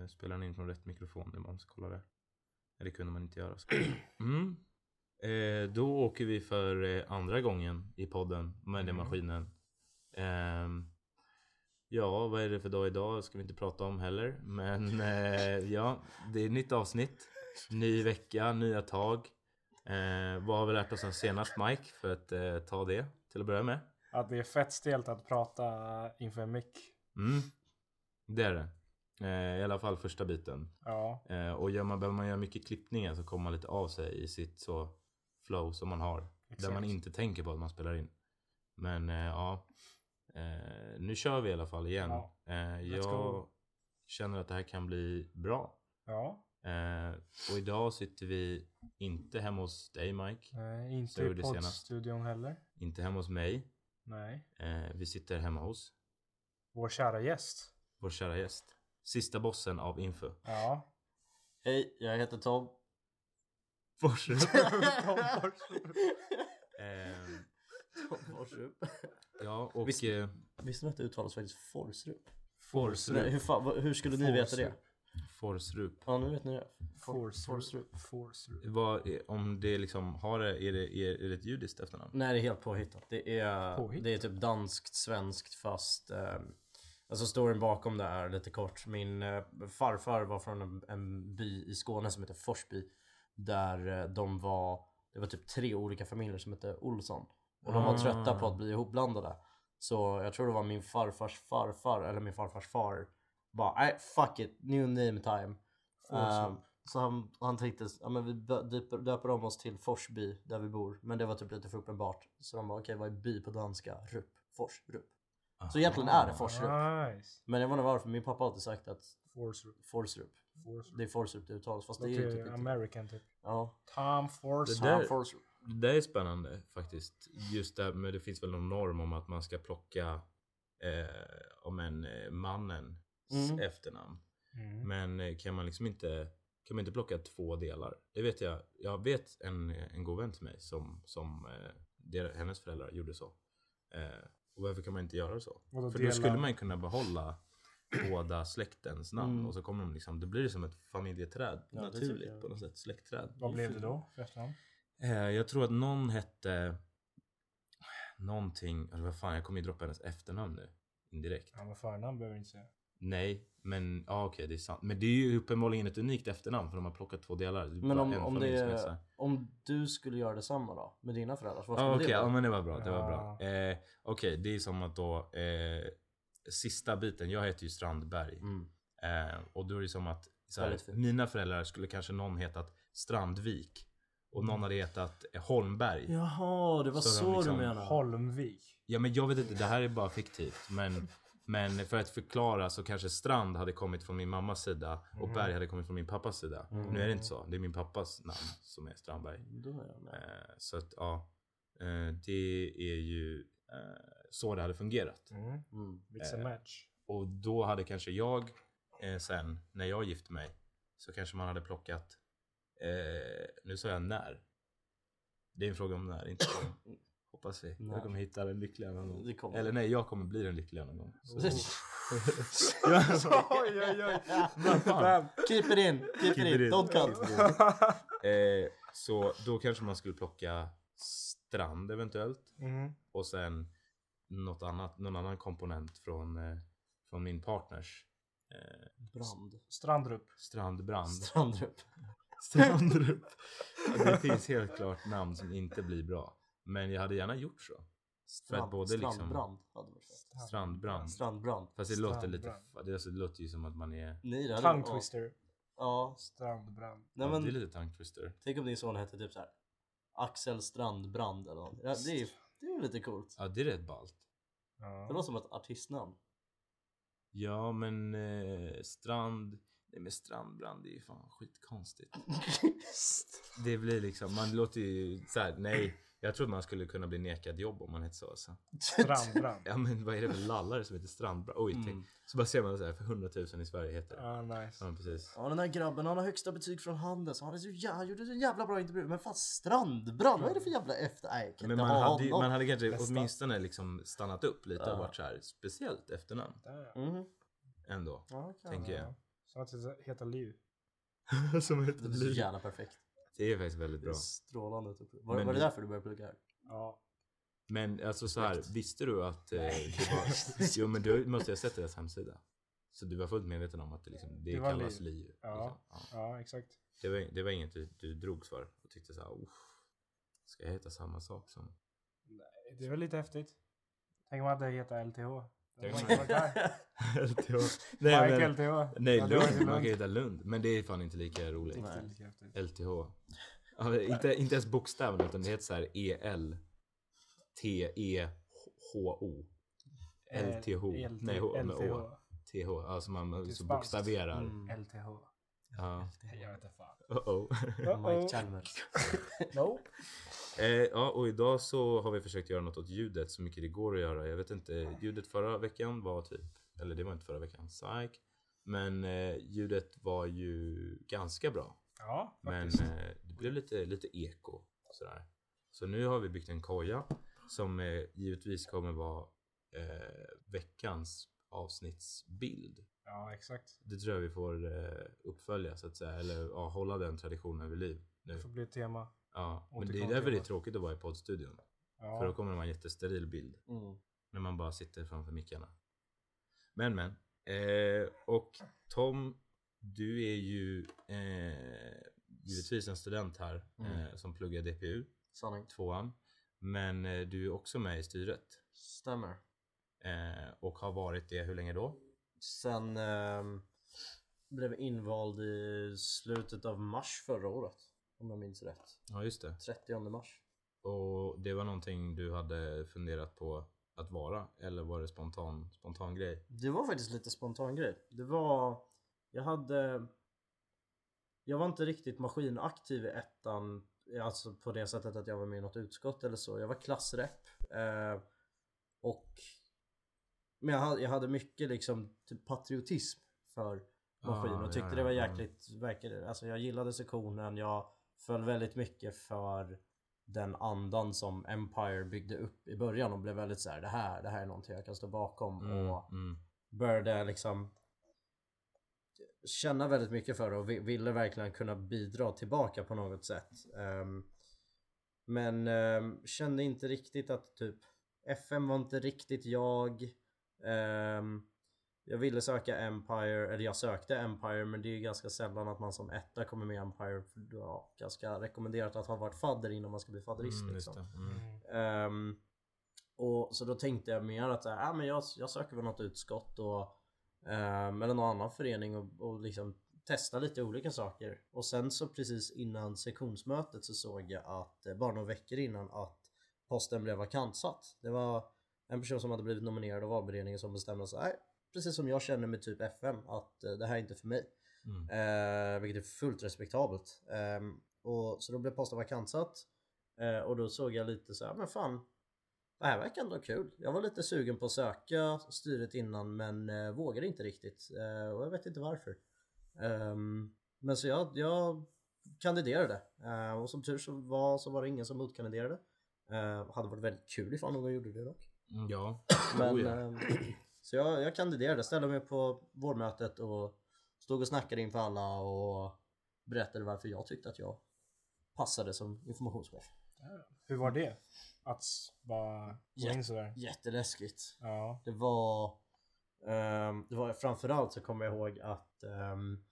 Eh, spelar den in från rätt mikrofon? Det måste kolla det. Det kunde man inte göra. Mm. Eh, då åker vi för eh, andra gången i podden med den Mm. maskinen. Ehm, ja, vad är det för dag idag? ska vi inte prata om heller. Men eh, ja, det är ett nytt avsnitt. Ny vecka, nya tag. Eh, vad har vi lärt oss sen senast Mike? För att eh, ta det till att börja med. Att det är fett stelt att prata inför en mick. Mm. Det är det. Eh, I alla fall första biten. Ja. Eh, och gör man, behöver man göra mycket klippningar så kommer man lite av sig i sitt så flow som man har. Där Exakt. man inte tänker på att man spelar in. Men eh, ja, nu kör vi i alla fall igen. Ja. Jag känner att det här kan bli bra. Ja. Och idag sitter vi inte hemma hos dig Mike. Nej, inte i poddstudion heller. Inte hemma hos mig. Nej. Vi sitter hemma hos Vår kära gäst. vår kära gäst. Sista bossen av Info. Ja. Hej, jag heter Tom. Eh, Tom Forsrup. ja, och... Visst- eh, Visste ni att det uttalas faktiskt Forsrup? Forsrup. Nej, hur, fan, vad- hur skulle ni veta det? Forsrup. Ja, nu vet ni det. Forsrup. Forsrup. Forsrup. Vad, är- om det liksom har det, är det, är, är det ett judiskt efternamn? Nej, det är helt påhittat. Det är, Påhittat? det är typ danskt, svenskt fast... Eh, alltså storyn bakom det är lite kort. Min eh, farfar var från en, en by i Skåne som heter Forsby. Där eh, de var... Det var typ tre olika familjer som hette Olsson. Och de var trötta på att bli ihopblandade. Så jag tror det var min farfars farfar, eller min farfars far. Bara nej fuck it, new name time. Forsrup. Eh, så han, han tänkte, ja men vi dö- döper, döper om oss till Forsby där vi bor. Men det var typ lite för uppenbart. Så de bara okej vad är by på danska? Rupp. Fors, rupp. Så egentligen är det Forsrup. Nice. Men jag vet inte varför, min pappa har alltid sagt att Forsrup. Forsrup. Forsrup. Det är Forsrup det uttalas. Fast det är ju typ inte. American typ. Ja. Tom Forsrup. Det där- Tom Forsrup. Det där är spännande faktiskt. Just det, men det finns väl någon norm om att man ska plocka eh, om en eh, mannens Mm. efternamn. Mm. Men eh, kan man liksom inte kan man inte plocka två delar? Det vet jag. Jag vet en, en god vän till mig som, som eh, det, hennes föräldrar gjorde så. Eh, och varför kan man inte göra så? För dela? då skulle man kunna behålla båda släktens namn Mm. och så kommer de liksom, det blir som ett familjeträd Ja, naturligt på något sätt, släktträd. Vad blev det då för efternamn? Eh, jag tror att någon hette någonting, eller vad fan jag kommer ju droppa hennes efternamn nu indirekt. Ja men förnamn behöver vi inte säga. Nej, men ja okej det är sant. Men det är ju uppenbarligen ett unikt efternamn för de har plockat två delar. Men om, en om, det är, om du skulle göra detsamma då? Med dina föräldrar? Vad Ja skulle okej, det ja, men det var bra. Det var bra. Ja. Eh, okej, det är som att då eh, sista biten, jag heter ju Strandberg. Mm. Eh, och då är det som att så här, Väldigt fint. mina föräldrar skulle kanske någon hetat Strandvik. Och någon hade hetat eh, Holmberg. Ja. Jaha, det var Så så, de liksom- du menar? Holmvik. men jag vet inte, det här är bara fiktivt. Men, men för att förklara så kanske Strand hade kommit från min mammas sida och Mm. Berg hade kommit från min pappas sida. Nu är det inte så. Det är min pappas namn som är Strandberg. Då är jag med. Eh, så att ja, eh, det är ju eh, så det hade fungerat. Mm. Mm. Mix and match. Och då hade kanske jag sen, när jag gifte mig, så kanske man hade plockat, nu sa jag när. Det är en fråga om när, inte om. Hoppas vi. När. Jag kommer hitta den lyckliga någon gång. Det kommer. Eller nej, jag kommer bli den lyckliga någon gång. Så. oj oj oj. Keep it in, keep, Keep it in, in. don't cut. eh, så då kanske man skulle plocka strand eventuellt. Mm. Och sen något annat, någon annan komponent från, eh, från min partners eh, Brand. Strandrup. strandbrand. Strandrup. Strandrup. Det finns helt klart namn som inte blir bra. Men jag hade gärna gjort så. För att Strand, både liksom- strandbrand hade varit fett. Strandbrand. Strandbrand. Fast det låter lite, det, alltså, det låter ju som att man är, Nej, det Tongue ja. twister. Ja. Strandbrand. Nej, ja, men, det är lite tongue twister. Tänk om din son hette typ så här. Axel Strandbrand eller något. Ja, det är det är lite coolt. Ja, det är rätt ballt. Det Ja. låter som ett artistnamn. Ja, men eh, strand... Nej men strandbrand, det är ju fan skitkonstigt. Det blir liksom, man låter ju såhär, nej. Jag tror man skulle kunna bli nekad jobb om man hette så alltså. Strandbrand. Ja men vad är det för lallare som heter strandbrand? Oj, Mm. Så bara ser man så här för 100 000 i Sverige heter det. Ja nice. Ja precis. Ja den här grabben han har högsta betyg från Handels. Han, är så jä- han gjorde så jävla bra intervju. Men fan Strandbrand, vad är det för jävla efter? Nej Men inte man ha hade, ju- man hade kanske Nästan. åtminstone liksom stannat upp lite och Ja. varit så här speciellt efternamn Där. Mhm. ändå. Ja, Tänker jag. Som att heter Liv. Som heter Det är så Liv. jävla perfekt. Det är faktiskt väldigt Det bra. är strålande. Typ. Var, Men var det du- därför du började plugga här? Ja. Men alltså så här, visste du att eh, det var... Jo men du måste ha sett deras hemsida. Så du var fullt medveten om att det, liksom, det, Det var kallas liv. liv. Ja. Liksom. Ja. Ja, exakt. Det, var, det var inget du, du drogs för och tyckte så här, "Uff, ska jag heta samma sak som... Det är väl lite häftigt. Tänk om att det heter LTH. LTH. Nej, Mike men, LTH. nej Lund, man kan Lund. heta Lund. Men det är fan inte lika roligt. Nej. inte lika häftigt. LTH. Ja, inte, inte ens bokstäverna utan det heter så här E EL T E H O LTH. LT, Nej, H med Å. LTH. TH. Alltså man så bokstaverar. Mm. LTH. Ja. Jag vet inte fan. Uh-oh. Mike Chalmers. Nope. Eh, ja, och idag så har vi försökt göra något åt ljudet så mycket det går att göra. Jag vet inte, ljudet förra veckan var typ, eller det var inte förra veckan, psych. Men eh, ljudet var ju ganska bra. Ja, Men faktiskt. eh, det blev lite, lite eko sådär. Så nu har vi byggt en koja som eh, givetvis kommer vara eh, veckans avsnittsbild. Ja, exakt. Det tror jag vi får eh, uppfölja så att säga, eller ja, hålla den traditionen vid liv. Det Nu. får bli ett tema. Ja, men det är därför det är tråkigt att vara i poddstudion. För då Ja. kommer det vara en jättesteril bild. Mm. När man bara sitter framför mickarna. Men men. Eh, och Tom, du är ju eh, givetvis en student här Mm. eh, som pluggar DPU, Sanning. tvåan. Men eh, du är också med i styret. Stämmer. Eh, och har varit det hur länge då? Sen ehm, blev invald i slutet av mars förra året. Om jag minns rätt. Ja just det. 30 mars. Och det var någonting du hade funderat på att vara? Eller var det spontan, spontan grej? Det var faktiskt lite spontan grej. Det var... Jag hade... Jag var inte riktigt maskinaktiv i ettan. Alltså på det sättet att jag var med i något utskott eller så. Jag var klassrep. Eh, och... Men jag hade, jag hade mycket liksom typ patriotism för maskin Ah, och tyckte ja, det var ja, jäkligt, verkade, alltså jag gillade sektionen, jag föll väldigt mycket för den andan som Empire byggde upp i början och blev väldigt så här: det här, det här är någonting jag kan stå bakom Mm, och mm. började liksom känna väldigt mycket för det och vi- ville verkligen kunna bidra tillbaka på något sätt. Ehm, men ehm, kände inte riktigt att typ FM var inte riktigt jag. Ehm, jag ville söka Empire, eller jag sökte Empire men det är ju ganska sällan att man som etta kommer med Empire. För var ganska rekommenderat att ha varit fadder innan man ska bli fadderist. Mm, liksom. Mm. Ehm, och så då tänkte jag mer att ah, men jag, jag söker väl något utskott och, um, eller någon annan förening och, och liksom testa lite olika saker. Och sen så precis innan sektionsmötet så såg jag att, eh, bara några veckor innan, att posten blev vakantsatt. Det var en person som hade blivit nominerad av valberedningen som bestämde sig, nej, precis som jag känner med typ FM, att eh, det här är inte för mig. Mm. Eh, vilket är fullt respektabelt. Ehm, och, så då blev posten vakantsatt. Eh, och då såg jag lite så här, men fan. Det här verkar ändå kul. Jag var lite sugen på att söka styret innan men eh, vågade inte riktigt. Eh, och jag vet inte varför. Ehm, men så jag, jag kandiderade. Eh, och som tur så var, så var det ingen som motkandiderade. Eh, hade varit väldigt kul ifall någon gjorde det dock. Mm, Ja. Men, Oh, ja. ehm, så jag, jag kandiderade, ställde mig på vårdmötet och stod och snackade inför alla och berättade varför jag tyckte att jag passade som informationschef. Hur var det? Att bara gå in sådär? Jätteläskigt. Ja. Det var, ehm, det var framförallt så kommer jag ihåg att ehm,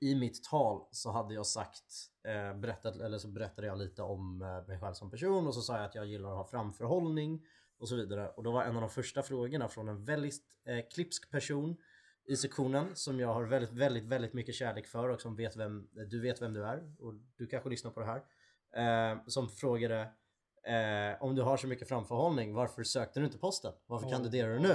i mitt tal så hade jag sagt, eh, berättat, eller så berättade jag lite om eh, mig själv som person och så sa jag att jag gillar att ha framförhållning och så vidare. Och då var en av de första frågorna från en väldigt eh, klipsk person i sektionen som jag har väldigt, väldigt, väldigt mycket kärlek för och som vet vem, du vet vem du är och du kanske lyssnar på det här. Eh, som frågade eh, om du har så mycket framförhållning, varför sökte du inte posten? Varför kandiderar du nu?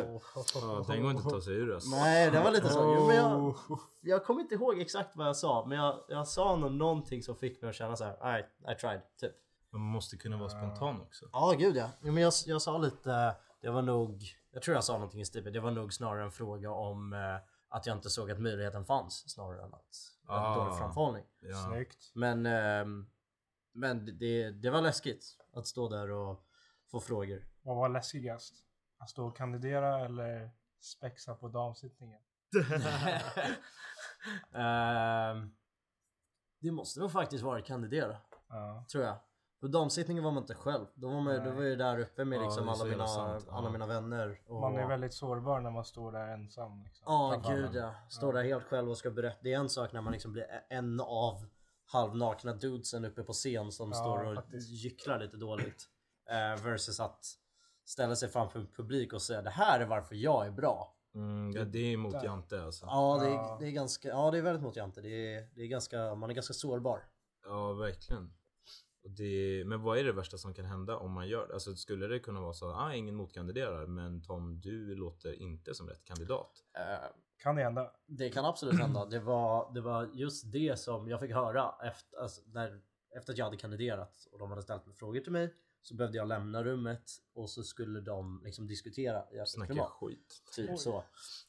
Ja, den går inte att ta sig ur alltså. Nej, det var lite så. Jo, men jag, Oh. jag kommer inte ihåg exakt vad jag sa, men jag, jag sa nog någonting som fick mig att känna så här. I, I tried, typ. Man måste kunna vara spontan också. Ja, gud ja. Jo, men jag, jag sa lite, det var nog, jag tror jag sa någonting i stil det var nog snarare en fråga om eh, att jag inte såg att möjligheten fanns snarare än att Ah. dålig framförhållning. Ja. Snyggt. Men, ehm, men det, det var läskigt att stå där och få frågor. Vad var läskigast? Att stå och kandidera eller spexa på damsittningen? Ehm, det måste nog faktiskt vara kandidera, Ja. tror jag. På damsittningen var man inte själv. Då var, man, då var jag där uppe med Ja, liksom så alla, mina, sant. alla Ja. mina vänner. Och... Man är väldigt sårbar när man står där ensam. Liksom, Ja, framför gud ja. Står där helt själv och ska berätta. Det är en sak när man liksom blir en av halvnakna dudesen uppe på scen som Ja, står och faktiskt. gycklar lite dåligt. Eh, versus att ställa sig framför publik och säga det här är varför jag är bra. Mm, ja, det är mot Där. Jante alltså. Ja, det Ja. är, det är ganska, ja det är väldigt mot Jante. Det är, det är ganska, man är ganska sårbar. Ja, verkligen. Och det, men vad är det värsta som kan hända om man gör det? Alltså skulle det kunna vara så att ah, ingen motkandiderar men Tom du låter inte som rätt kandidat? Eh, Kan det hända? Det kan absolut hända. Det var, det var just det som jag fick höra efter, alltså, när, efter att jag hade kandiderat och de hade ställt frågor till mig. Så behövde jag lämna rummet och så skulle de liksom diskutera Snacka klimat. skit. Typ Oj. så.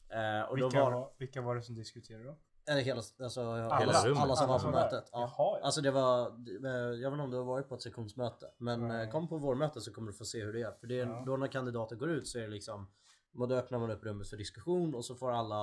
Eh, och då Vilka var, var, vilka var det som diskuterade då? Eller hela, alltså, alla, Hela alla, rummet. alla som Alla var på mötet. Ja. Jaha, ja. Alltså det var, jag vet inte om du har varit på ett sektionsmöte. Men Nej. eh, kom på vårmötet så kommer du få se hur det är. För det är, Ja. då när kandidater går ut så är det liksom, då öppnar man upp rummet för diskussion och så får alla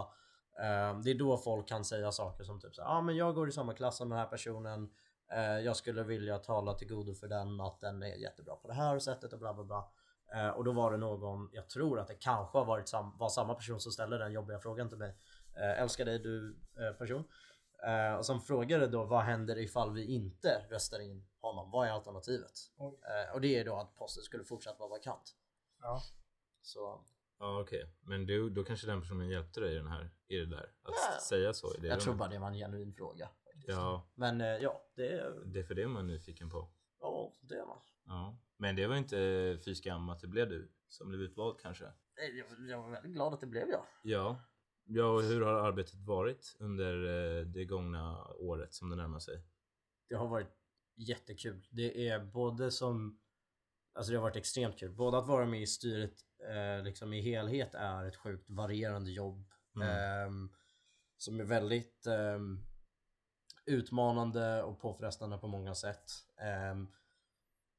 eh, det är då folk kan säga saker som typ så ja ah, men jag går i samma klass som den här personen. Eh, jag skulle vilja tala till godo för den att den är jättebra på det här sättet och bla bla bla. Eh, och då var det någon, jag tror att det kanske har varit sam, var samma person som ställde den jobbiga frågan till mig. Eh, älskar dig du eh, person. Eh, och som frågade då vad händer ifall vi inte röstar in honom? Vad är alternativet? Oj. Och det är då att posten skulle fortsatt vara vakant. Ja. Så Ja okej, men du, då kanske den personen hjälpte dig i den här, i det där? Att Ja. säga så jag tror bara det var en genuin fråga. faktiskt. Ja, Men ja, det är, det är för det man är nyfiken på. ja, det är man. Ja. Men det var inte fy skam att det blev du som blev utvald kanske? Jag, jag var väldigt glad att det blev jag. Ja. Ja, och hur har arbetet varit under eh, det gångna året som det närmar sig? Det har varit jättekul. Det är både som Alltså det har varit extremt kul. Både att vara med i styret eh, liksom i helhet är ett sjukt varierande jobb. Mm. ehm, som är väldigt ehm, utmanande och påfrestande på många sätt. Ehm,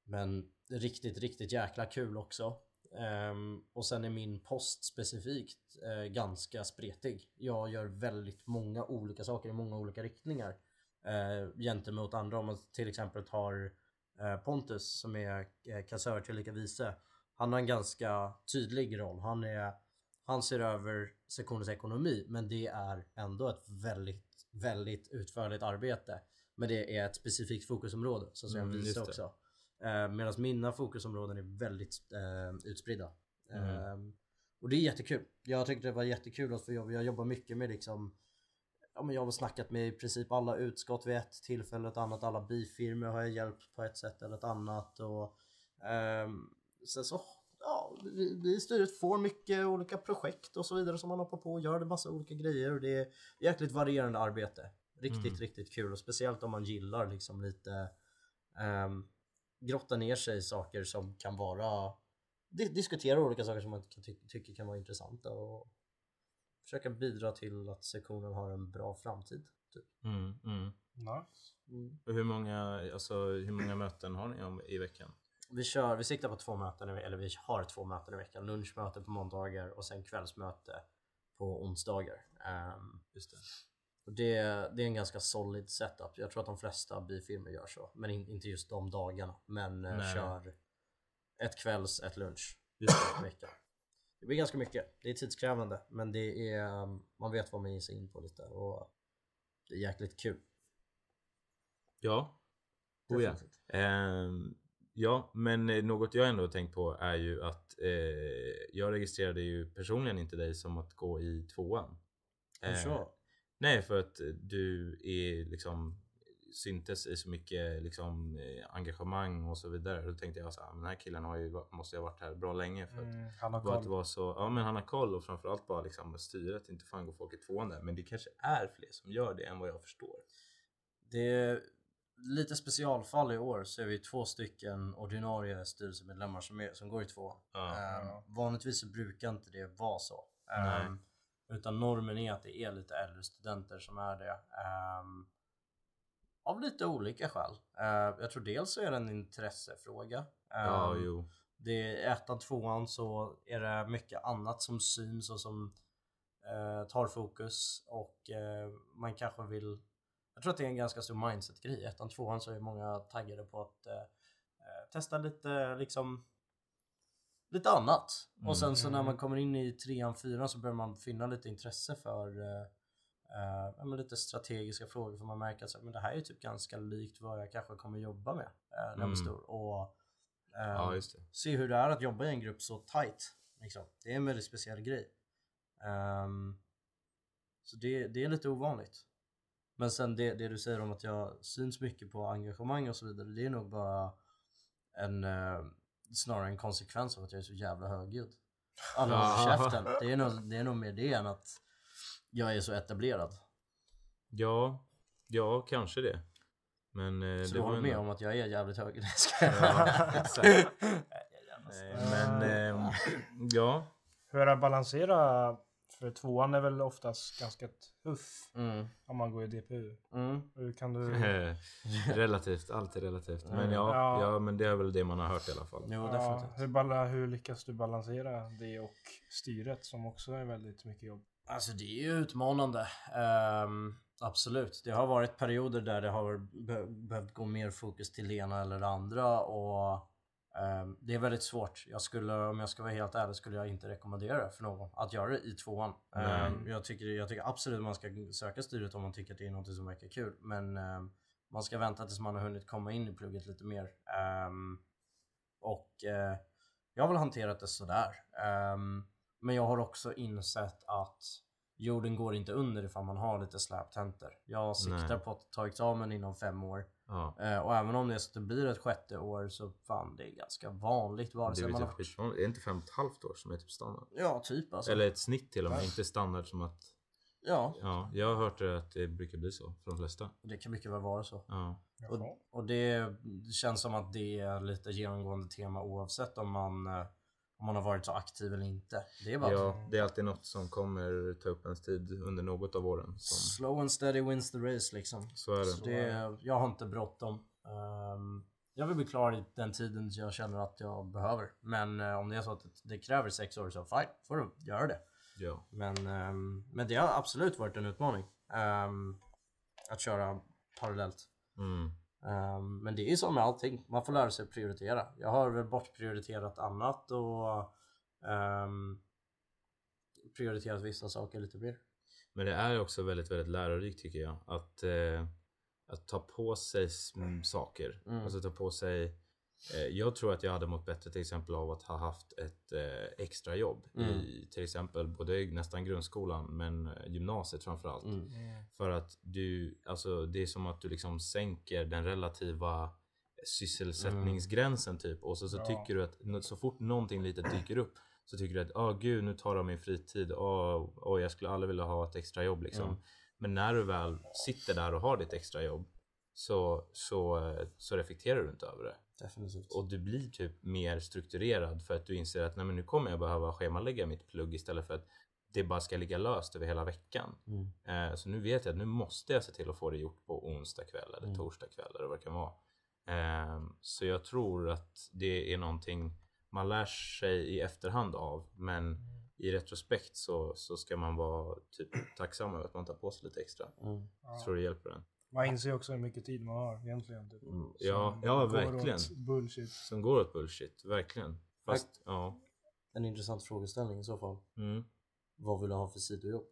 men riktigt, riktigt jäkla kul också. Ehm, och sen är min post specifikt eh, ganska spretig. Jag gör väldigt många olika saker i många olika riktningar. Eh, gentemot andra. Om man till exempel tar eh, Pontus som är eh, kassör tillika vice. Han har en ganska tydlig roll. Han, är, han ser över sektionens ekonomi men det är ändå ett väldigt, väldigt utförligt arbete. Men det är ett specifikt fokusområde så som Mm, jag visar också. Eh, Medan mina fokusområden är väldigt eh, utspridda. Mm. Eh, och det är jättekul. Jag tyckte det var jättekul att få jobba. Jag jobbar mycket med liksom Ja, men jag har snackat med i princip alla utskott vid ett tillfälle, ett annat. Alla bifirmor har jag hjälpt på ett sätt eller ett annat. Och, ehm, sen så, ja, vi, vi i styret får mycket olika projekt och så vidare som man hoppar på och gör det massa olika grejer. Och det är jäkligt varierande arbete. Riktigt, Mm. riktigt kul. Och speciellt om man gillar liksom lite um, grotta ner sig i saker som kan vara di- diskutera olika saker som man kan ty- tycker kan vara intressanta och försöka bidra till att sektionen har en bra framtid. Typ. Mm, mm. Nice. Och hur många, alltså, hur många möten har ni om, i veckan? Vi, kör, vi siktar på två möten, eller vi har två möten i veckan. Lunchmöte på måndagar och sen kvällsmöte på onsdagar. Ehm, Just det. Och det, det är en ganska solid setup. Jag tror att de flesta bifirmor gör så. Men in, inte just de dagarna. Men eh, Nej. kör ett kvälls, ett lunch Just veckan. Det blir ganska mycket. Det är tidskrävande men det är, um, man vet vad man ger sig in på lite och det är jäkligt kul. Ja. Oh, ja. Ehm, ja, men eh, något jag ändå har tänkt på är ju att eh, jag registrerade ju personligen inte dig som att gå i tvåan. Det Eh? Nej, för att du är liksom syntes i så mycket liksom, eh, engagemang och så vidare. Då tänkte jag så här, "Men den här killen har ju, måste ju ha varit här bra länge för att Mm, han har bara att det koll. var så, ja men han har koll och framförallt bara liksom styret, inte fan går folk i tvåan där. Men det kanske är fler som gör det än vad jag förstår. Det är lite specialfall i år så är vi två stycken ordinarie styrelsemedlemmar som, är, som går i tvåan. Ja. Ehm, vanligtvis så brukar inte det vara så. Nej. Utan normen är att det är lite äldre studenter som är det. Ehm, av lite olika skäl. Ehm, jag tror dels så är det en intressefråga. Ja, Ehm, jo. det är ettan, tvåan så är det mycket annat som syns och som eh, tar fokus och eh, man kanske vill... Jag tror att det är en ganska stor mindset-grej. Ettan, tvåan så är många taggade på att eh, testa lite liksom lite annat. Och sen så när man kommer in i trean, fyran så börjar man finna lite intresse för eh, eh, lite strategiska frågor för man märker att så, men det här är typ ganska likt vad jag kanske kommer jobba med eh, när jag blir Mm. stor. Och eh, Ja, just det. se hur det är att jobba i en grupp så tight. Liksom. Det är en väldigt speciell grej. Ehm, så det, det är lite ovanligt. Men sen det, det du säger om att jag syns mycket på engagemang och så vidare, det är nog bara en eh, snarare en konsekvens av att jag är så jävla högljudd. Alla håller käften. Det är, nog, det är nog mer det än att jag är så etablerad. Ja, ja, kanske det. Men eh, Så det du håller med ändå- om att jag är jävligt hög? Nej, jag skojar. Ja, exakt. Nej, Nej, Men eh, ja, Hur att balansera, för tvåan är väl oftast ganska tuff Mm, om man går i DPU. mm. Hur kan du... relativt, alltid relativt. Men Mm. ja, Ja. ja, men det är väl det man har hört i alla fall. Jo, Ja, definitivt. hur, bala, hur lyckas du balansera det och styret som också är väldigt mycket jobb? Alltså det är ju utmanande. Ehm, absolut. Det har varit perioder där det har be- behövt gå mer fokus till det ena eller det andra och det är väldigt svårt. Jag skulle, om jag ska vara helt ärlig, skulle jag inte rekommendera för någon att göra det i tvåan. Ehm, jag, tycker, jag tycker absolut man ska söka styret om man tycker att det är något som verkar kul. Men ehm, man ska vänta tills man har hunnit komma in i plugget lite mer. Ehm, och eh, jag har väl hanterat det sådär. Ehm, men jag har också insett att jorden går inte under ifall man har lite släptentor. Jag siktar Nej. på att ta examen inom fem år. Ja, Eh, och även om det är så att det blir ett sjätte år så fan det är ganska vanligt vare det sig är, man väl har... typ skitvanligt. Är det inte fem och ett halvt år som är typ standard? Ja, typ alltså. Eller ett snitt till och med, inte standard som att... Ja, Ja, jag har hört det att det brukar bli så för de flesta. det kan mycket väl vara så. Ja. Och, och det, det känns som att det är lite genomgående tema oavsett om man, eh, om man har varit så aktiv eller inte. Det är bara ja, det är alltid något som kommer ta upp ens tid under något av åren. Som, slow and steady wins the race liksom. så är det. Så det, jag har inte bråttom. Ehm, jag vill bli klar i den tiden jag känner att jag behöver. Men eh, om det är så att det kräver sex år så fine, får du göra det. Ja. Men, ehm, men det har absolut varit en utmaning. ehm, att köra parallellt. Mm. Ehm, men det är ju som med allting, man får lära sig att prioritera. Jag har väl bortprioriterat annat och ehm, prioriterat vissa saker lite mer. Men det är också väldigt, väldigt lärorikt tycker jag. Att, eh, att ta på sig sm- saker. Mm. Alltså ta på sig... Eh, jag tror att jag hade mått bättre till exempel av att ha haft ett eh, extra jobb Mm. i till exempel både nästan grundskolan men eh, gymnasiet framförallt. Mm. Mm. För att du, alltså det är som att du liksom sänker den relativa sysselsättningsgränsen typ. Och så, så Ja. tycker du att så fort någonting litet dyker upp så tycker du att åh gud nu tar de min fritid. Åh, åh jag skulle aldrig vilja ha ett extra jobb liksom. Mm. Men när du väl sitter där och har ditt extra jobb så, så, så reflekterar du inte över det. Definitivt. Och du blir typ mer strukturerad för att du inser att nej, men nu kommer jag behöva schemalägga mitt plugg istället för att det bara ska ligga löst över hela veckan. Mm. Eh, så nu vet jag att nu måste jag se till att få det gjort på onsdag kväll eller Mm. torsdag kväll eller vad det kan vara. Eh, så jag tror att det är någonting man lär sig i efterhand av. Men i retrospekt så, så ska man vara typ tacksam över att man tar på sig lite extra. Mm. Jag tror det hjälper en. Man inser också hur mycket tid man har egentligen. Typ. Mm. Ja, Som ja verkligen. Bullshit. Som går åt bullshit, verkligen. Fast, ja. En intressant frågeställning i så fall. Mm. Vad vill du ha för sidojobb?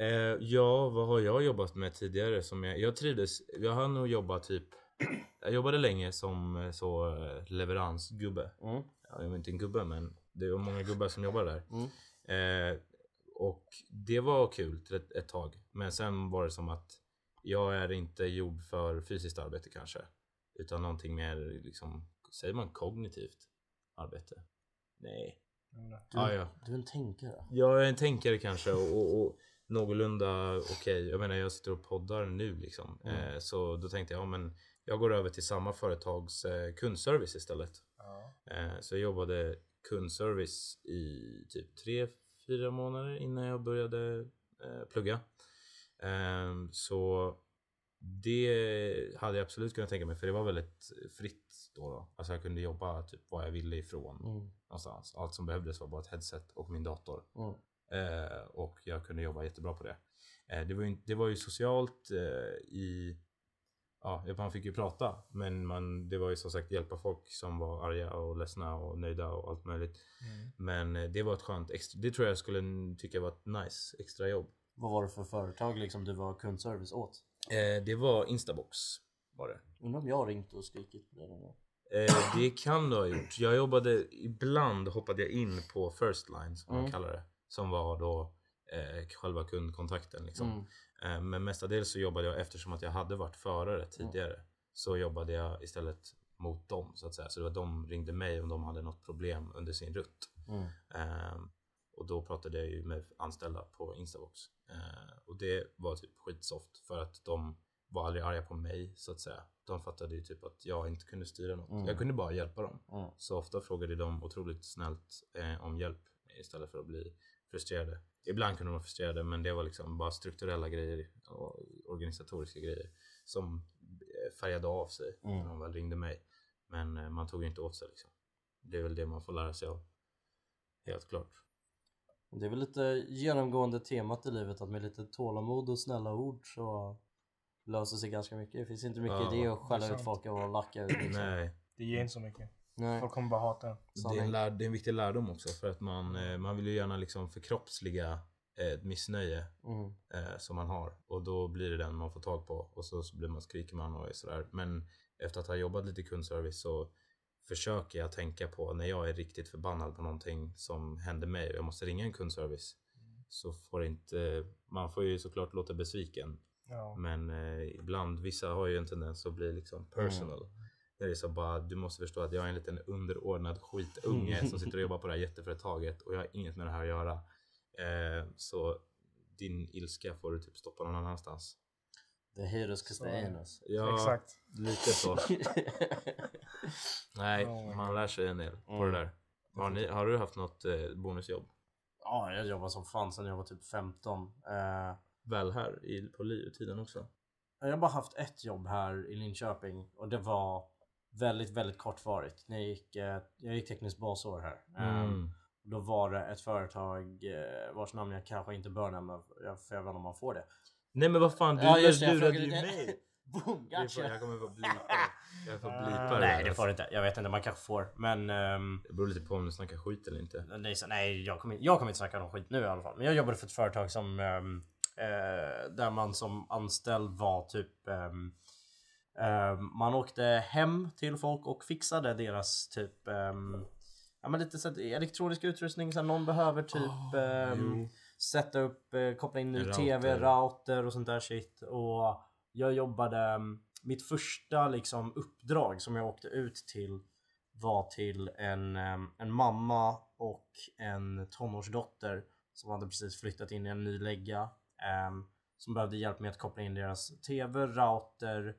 Eh, ja, vad har jag jobbat med tidigare som jag, jag trivdes, jag har nog jobbat typ, jag jobbade länge som eh, så eh, leveransgubbe. Mm. Ja, jag är inte en gubbe men det var många gubbar som jobbade där. Mm. Eh, och det var kul till ett, ett tag. Men sen var det som att jag är inte gjord för fysiskt arbete kanske. Utan någonting mer liksom, säger man kognitivt arbete? Nej. Du, Ah, ja. du är en tänkare. Jag är en tänkare kanske och, och, och någorlunda okej. Jag menar jag sitter och poddar nu liksom. Mm. Eh, så då tänkte jag, ja men jag går över till samma företags eh, kundservice istället. Ja. Eh, så jag jobbade kundservice i typ tre, fyra månader innan jag började eh, plugga. Ehm, så det hade jag absolut kunnat tänka mig för det var väldigt fritt då. då. Alltså jag kunde jobba typ var jag ville ifrån Mm. någonstans. Allt som behövdes var bara ett headset och min dator. Mm. Eh, och jag kunde jobba jättebra på det. Eh, det, var ju, det var ju socialt eh, i... Ja, man fick ju prata. Men man, det var ju som sagt hjälpa folk som var arga och ledsna och nöjda och allt möjligt. Mm. Men eh, det var ett skönt extra... Det tror jag skulle tycka var ett nice extra jobb. Vad var det för företag liksom du var kundservice åt? Eh, det var Instabox. Var det. Undrar om jag har ringt och skrikit på det någon gång? Eh, det kan du ha gjort. Jag jobbade, ibland hoppade jag in på first line som man Mm. kallar det. Som var då eh, själva kundkontakten liksom. Mm. Eh, men mestadels så jobbade jag eftersom att jag hade varit förare tidigare. Så jobbade jag istället mot dem så att säga. Så det var de ringde mig om de hade något problem under sin rutt. Mm. Och då pratade jag ju med anställda på Instabox. Eh, och det var typ skitsoft för att de var aldrig arga på mig så att säga. De fattade ju typ att jag inte kunde styra något. Mm. Jag kunde bara hjälpa dem. Mm. Så ofta frågade de otroligt snällt eh, om hjälp istället för att bli frustrerade. Ibland kunde de vara frustrerade men det var liksom bara strukturella grejer och organisatoriska grejer som eh, färgade av sig Mm. när de väl ringde mig. Men eh, man tog ju inte åt sig liksom. Det är väl det man får lära sig av. Helt klart. Det är väl lite genomgående temat i livet att med lite tålamod och snälla ord så löser sig ganska mycket. Det finns inte mycket Ja, idé att det är skälla ut folk och lacka ut liksom. Nej, Det ger inte så mycket. Nej. Folk kommer bara hata en. det är, en lär, det är en viktig lärdom också för att man, eh, man vill ju gärna liksom förkroppsliga ett missnöje Mm. eh, som man har och då blir det den man får tag på och så, så blir man skriker man och är sådär. Men efter att ha jobbat lite i kundservice så försöker jag tänka på när jag är riktigt förbannad på någonting som händer mig och jag måste ringa en kundservice så får inte, man får ju såklart låta besviken Ja. men eh, ibland, vissa har ju en tendens att bli liksom personal. Det är så bara, du måste förstå att jag är en liten underordnad skitunge som sitter och jobbar på det här jätteföretaget och jag har inget med det här att göra. Eh, så din ilska får du typ stoppa någon annanstans. The they ain't us. Ja, Exakt. lite så. Nej, Oh man lär sig en del på Mm. det där. Har, ni, har du haft något eh, bonusjobb? Ja, jag jobbar som fan sedan jag var typ 15. Eh, Väl här i, på LiU-tiden också? jag har bara haft ett jobb här i Linköping och det var väldigt, väldigt kortvarigt. När jag gick, eh, jag gick tekniskt basår här. Eh, Mm. Då var det ett företag eh, vars namn jag kanske inte bör nämna för jag vet inte om man får det. Nej men vad fan, du Ja, just det, lurade ju det. mig! Boom, Det gotcha! jag kommer få blipa Jag får blipa det. Nej det alltså. får du inte. Jag vet inte, man kanske får. Men ehm, Det beror lite på om du snackar skit eller inte. det är så, nej, jag kommer, jag kommer inte snacka om skit nu i alla fall. Men jag jobbade för ett företag som ehm, eh, där man som anställd var typ ehm, ehm, man åkte hem till folk och fixade deras typ Ja men lite så att elektronisk utrustning så någon behöver typ jo. Sätta upp, eh, koppla in ny En TV, router. router och sånt där shit. Och jag jobbade, mm, mitt första liksom uppdrag som jag åkte ut till var till en, em, en mamma och en tonårsdotter som hade precis flyttat in i en ny lägga. em, som behövde hjälp med att koppla in deras TV, router,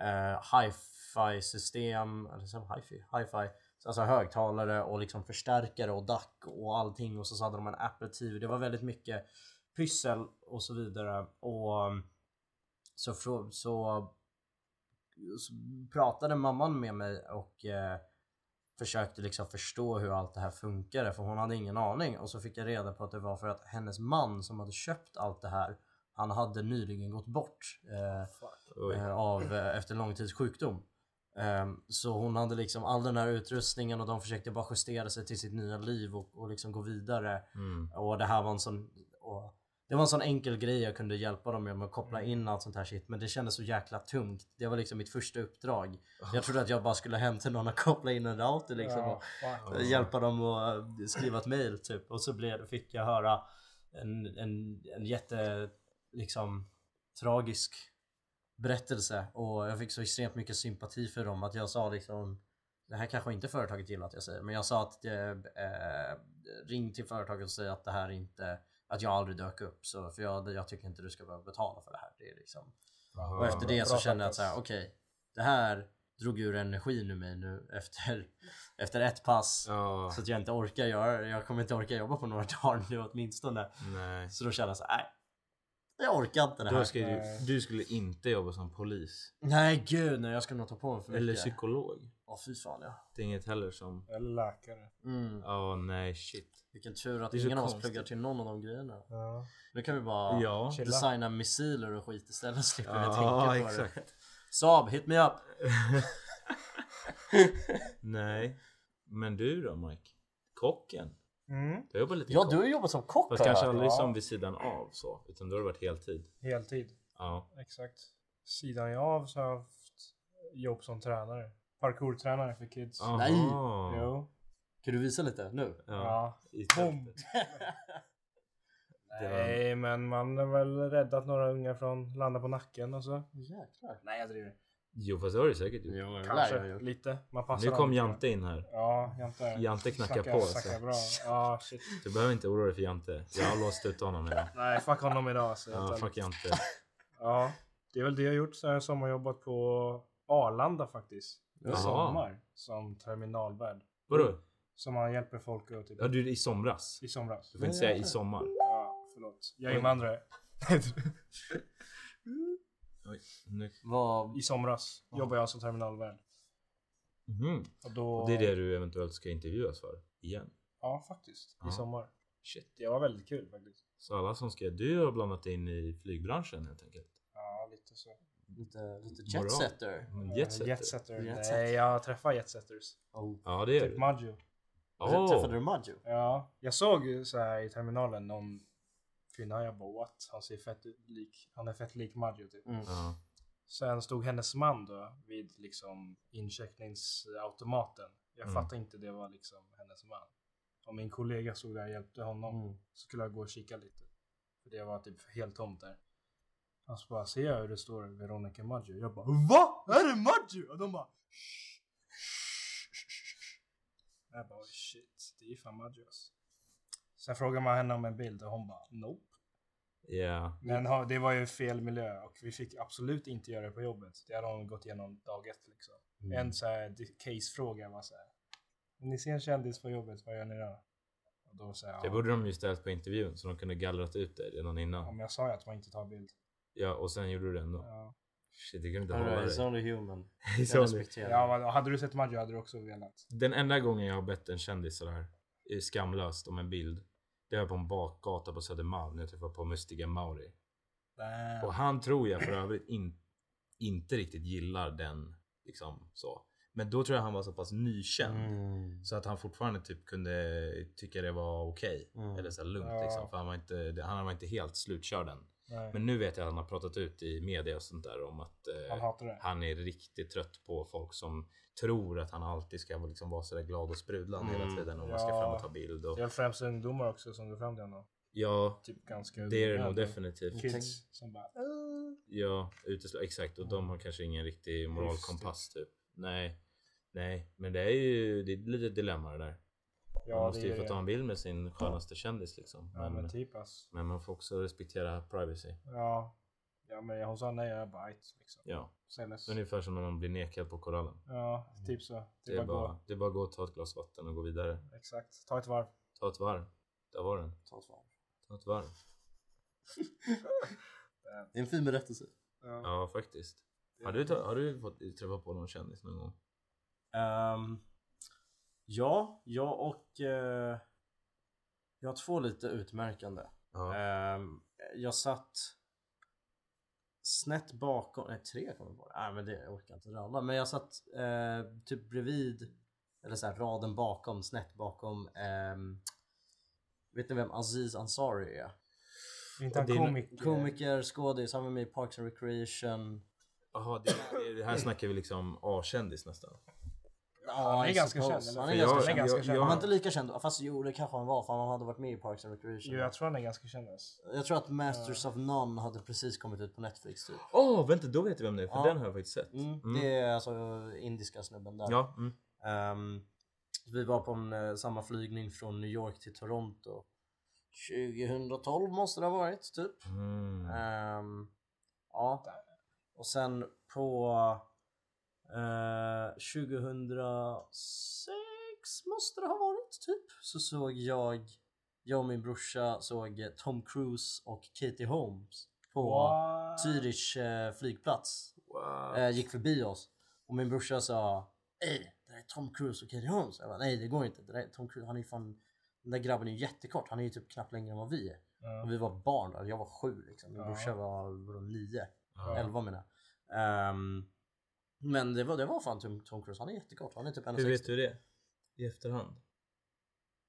eh, hi-fi system, eller hi-fi, hi-fi, alltså högtalare och liksom förstärkare och DAC och allting och så hade de en Apple TV. Det var väldigt mycket pyssel och så vidare och um, så, så, så pratade mamman med mig och eh, försökte liksom förstå hur allt det här funkade för hon hade ingen aning och så fick jag reda på att det var för att hennes man som hade köpt allt det här han hade nyligen gått bort eh, eh, av, eh, efter lång tids sjukdom. Ehm, Så hon hade liksom all den här utrustningen och de försökte bara justera sig till sitt nya liv och, och liksom gå vidare. Mm. Och det här var en sån... Och det var en sån enkel grej jag kunde hjälpa dem med, med att koppla in allt sånt här shit. Men det kändes så jäkla tungt. Det var liksom mitt första uppdrag. Jag trodde att jag bara skulle hem till någon och koppla in en router liksom. Och. Ja. hjälpa dem att eh, skriva ett mail typ. Och så blev, fick jag höra en, en, en jätte liksom tragisk berättelse och jag fick så extremt mycket sympati för dem att jag sa liksom det här kanske inte företaget gillar att jag säger men jag sa att eh, eh, ring till företaget och säg att det här inte att jag aldrig dök upp så för jag, jag tycker inte du ska behöva betala för det här. Det är liksom. Ja, Och efter bra- det så kände jag att så här, faktiskt. okej det här drog ur energin ur mig nu efter, efter ett pass. Ja, Så att jag inte orkar göra Jag kommer inte orka jobba på några dagar nu åtminstone. nej. Så då kände jag så här, nej. Jag orkar inte det här. ska du, Nej. du skulle inte jobba som polis. Nej gud nej jag ska nog ta på mig för mycket. Eller psykolog. Ja fy fan ja. Det är inget heller som... Eller läkare. Mm. Ja, nej shit. Vilken tur att ingen av oss pluggar till någon av de grejerna. Ja. Nu kan vi bara Ja. Designa missiler och skit istället. Slipper vi Ja, tänka på exakt. det. Saab, hit me up! Nej. Men du då Mike? Kocken? Mm. Du har jobbat lite Ja kock. du har jobbat som kock Fast kanske aldrig Ja. som vid sidan av så. Utan då har varit heltid. Heltid. Ja. Exakt. Sidan jag av så har jag haft jobb som tränare. Parkourtränare för kids. Aha. Nej. Jo. Kan du visa lite nu? Ja. Ja. Boom. var- Nej, men man har väl räddat några ungar från att landa på nacken och så. Jäklar. Nej, jag driver. Jo fast det har du säkert gjort. Jo, Kanske lite. Man passar Nu kom. Jante in här. Ja, Jante. Jante knackar Snackar- på, snackar så. bra. Ja, shit. Du behöver inte oroa dig för Jante. Jag har låst ut honom idag. Nej, fuck honom idag. Så Ja, helt fuck. Jante. ja, det är väl det jag har gjort. Så har jag sommarjobbat på Arlanda faktiskt. I Jaha. sommar. Som terminalvärd. Vadå? Som man hjälper folk att typ... Ja du i somras. I somras. Du får inte säga i sommar. Ja, förlåt. Jag är invandrare. Oj, nu. Vad... I somras jobbar jag som terminalvärd. Mhm. Och då... Och det är det du eventuellt ska intervjuas för? Igen? Ja, faktiskt. Ja. I sommar. Shit. Det var väldigt kul faktiskt. Så alla som ska... Du har blandat in i flygbranschen helt enkelt? Ja, lite så. Lite, lite jetsetter. Eh, Jetsetter? Jetsetter. Jetsetter. Nej, jag träffar jetsetters. Oh. Ja det är Typ du. Maggio. Åh! Träffade du Maggio? Ja, jag såg så här i terminalen någon kvinna. Jag bara what? Han ser fett lik. Han är fett lik Maggio typ. Mm. Ja. Sen stod hennes man då vid liksom incheckningsautomaten. Jag Mm. fattade inte det var liksom hennes man. Och min kollega stod där och hjälpte honom. Mm. Så skulle jag gå och kika lite. För det var typ helt tomt där. Och så bara ser jag hur det står Veronica Maggio. Jag bara VA? Är det Maggio? Och de bara "Shh, shh, shh, shh." Jag bara "Oj, shit, det är fan Maggio alltså. Sen frågar man henne om en bild och hon bara nope. Ja. Men ha- det var ju fel miljö och vi fick absolut inte göra det på jobbet. Det hade hon gått igenom dag ett liksom. Mm. En så här case-fråga var så här. Om ni ser en kändis på jobbet, vad gör ni då? Och då sa jag, Det ja, borde de ju ställt på intervjun så de kunde gallrat ut det redan ja, innan. men jag sa ju att man inte tar bild. Ja och sen gjorde du det ändå. Ja, Shit det kunde inte hålla dig. only human. Jag respekterar ja hade du sett Maggio hade du också velat. Den enda gången jag har bett en kändis sådär skamlöst om en bild. Det var på en bakgata på Södermalm när jag träffade på Mustiga Mauri. Och han tror jag för övrigt in, inte riktigt gillar den liksom så. Men då tror jag han var så pass nykänd. Mm. Så att han fortfarande typ kunde tycka det var okej. Mm. Eller så lugnt Ja. liksom. För han var, inte, han var inte helt slutkörd än. Nej, Men nu vet jag att han har pratat ut i media och sånt där om att eh, han han är riktigt trött på folk som tror att han alltid ska vara- liksom vara sådär glad och sprudlande Mm. hela tiden. Och man ska Ja. fram och ta bild. Och, Det är främst ungdomar också som går fram till honom. ja, Typ ganska det är det nog definitivt. Kids som bara "Äh." Ja, uteslu- exakt. Och de har kanske ingen riktig moralkompass typ. Nej. Nej, men det är ju det är ett litet dilemma det där. Man Ja, måste ju få ta en bild med sin skönaste kändis liksom. Ja Men, men men, typ ass. man får också respektera privacy. Ja. Ja men hon sa nej, jag bara "Ajt", liksom. Ja, Senast. ungefär som när man blir nekad på korallen. Ja, typ så. Det Det är bara bara, det är bara att gå och ta ett glas vatten och gå vidare. Exakt. Ta ett varv. Ta ett varv. Där var den. Ta ett varv. Ta ett varv. Det är en fin berättelse. Ja. Ja, faktiskt. Har du, har du fått träffa på någon kändis någon gång? Ehm, ja, jag och... eh, jag har två lite utmärkande. Ja. Ehm, jag satt snett bakom, nej tre kommer jag på. Nej men det jag orkar jag inte ralla. Men jag satt eh, typ bredvid, eller så här, raden bakom, snett bakom. ehm, vet ni vem Aziz Ansari är? Inte han komiker. Komiker, skådis, han var med i Parks and Recreation. Jaha, det, det, det här snackar vi liksom A-kändis nästan. Han är ganska känd? Han är ganska känd. jag- jag- var inte lika känd, fast jo det kanske han var för han hade varit med i Parks and Recreation. Jo, jag tror han är ganska känd. alltså. Jag tror att Masters of None hade precis kommit ut på Netflix typ. Åh, vänta, då vet jag vem det är. För Ja. den har jag faktiskt sett. Mm, Mm. Det är alltså indiska snubben där. Ja, mm. Ehm, vi var på en, eh, samma flygning från New York till Toronto. 2012 måste det ha varit typ. Mm. Ehm, ja. Och sen på eh, 2006 måste det ha varit typ. Så såg jag, jag och min brorsa såg Tom Cruise och Katie Holmes på What? Zürich eh, flygplats. Eh, gick förbi oss. Och min brorsa sa Ey, det där är Tom Cruise och Katie Holmes. Jag bara, nej det går inte. Det där är Tom Cruise, han är fan... Den där grabben är ju jättekort. Han är ju typ knappt längre än vad vi är. Ja. Och vi var barn då. Jag var sju liksom. Min Ja. brorsa var, var nio. Ja. Elva menar jag. Men det var, det var fan Tom, Tom Cruise. Han är jättekort. Han är typ 1,60. Hur vet du det? I efterhand?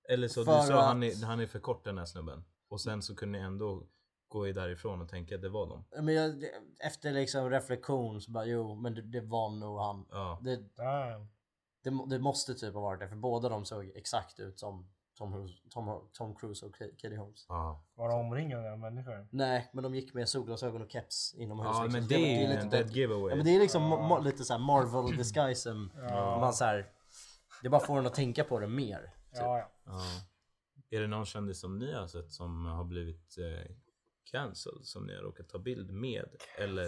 Eller så För du sa att- han är, han är för kort den här snubben. Och sen så kunde ni ändå gå i därifrån och tänka att det var dem. Men jag, efter liksom reflektion så bara jo men det, det var nog han. Ja. Det, Damn. det, det måste typ ha varit det för båda de såg exakt ut som Tom, Cruise- Tom, Tom Cruise och Ka- Katie Holmes. Ja, Var de omringade av människor? Nej men de gick med solglasögon och keps inomhus. ja liksom. men det var- är ju lite en dead- giveaway. Ja men det är liksom ma- lite såhär Marvel disguisen. Ja. Man så här, det bara får en att tänka på det mer. Typ. Ja, ja. Ja. Är det någon kändis som ni har sett som har blivit eh, cancelled som ni har råkat ta bild med? Eller?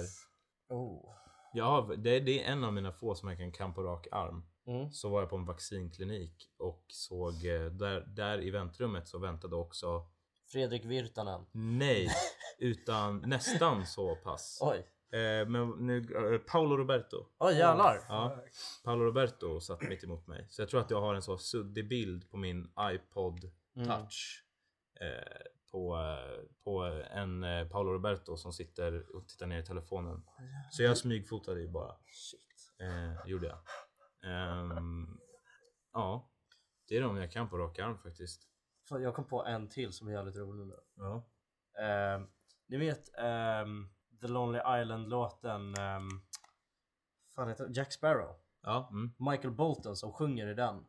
Oh. Ja, det, det är en av mina få som jag kan kan på rak arm. Mm. Så var jag på en vaccinklinik och såg eh, där, där i väntrummet så väntade också Fredrik Virtanen. Nej, utan nästan så pass. Oj. Eh, men nu, eh, Paolo Roberto. Oj jävlar. Ja, Paolo Roberto satt mitt emot mig. Så jag tror att jag har en så suddig bild på min iPod Mm. touch. Eh, på, eh, på en Paolo Roberto som sitter och tittar ner i telefonen. Så jag smygfotade ju bara. Shit. Eh, gjorde jag. Ehm, ja, det är de jag kan på rak arm faktiskt. Fan, Jag kom på en till som är jävligt rolig nu. Ja. Ehm, ni vet ehm, The Lonely Island-låten um, Fan heter? Jack Sparrow. Ja, mm. Michael Bolton som sjunger i den.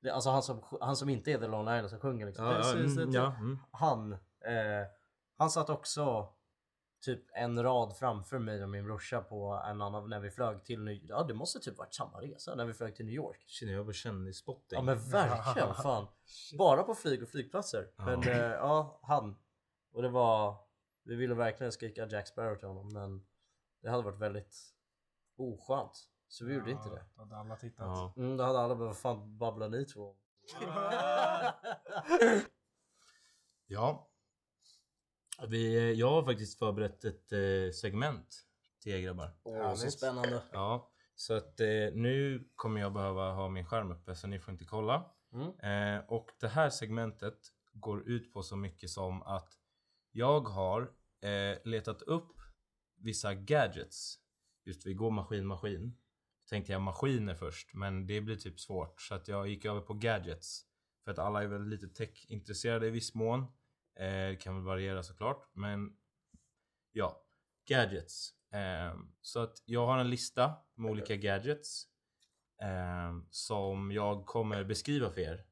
Det, alltså han som, han som inte är The Lonely Island som sjunger liksom. ja, ja, mm, ja mm. Han, eh, han satt också typ en rad framför mig och min brorsa på en annan när vi flög till New Ja det måste typ varit samma resa när vi flög till New York. Känner jag på kändisspotting. Ja men verkligen fan. Bara på flyg och flygplatser. Ja. Men eh, ja, han. Och det var, vi ville verkligen skrika Jack Sparrow till honom men det hade varit väldigt oskönt. Så vi gjorde inte det. Då hade alla tittat. Ja. Mm, då hade alla bara, vad fan babblar ni två om?" Ja. Vi, jag har faktiskt förberett ett eh, segment till er grabbar. Åh, så spännande. Ja, så att eh, nu kommer jag behöva ha min skärm uppe så ni får inte kolla. Mm. Eh, och det här segmentet går ut på så mycket som att jag har eh, letat upp vissa gadgets. Just vi går maskin maskin. Tänkte jag maskiner först, men det blir typ svårt så att jag gick över på gadgets. För att alla är väl lite tech-intresserade i viss mån. Eh, det kan väl variera såklart, men ja, gadgets. Eh, så att jag har en lista med olika gadgets eh, som jag kommer beskriva för er.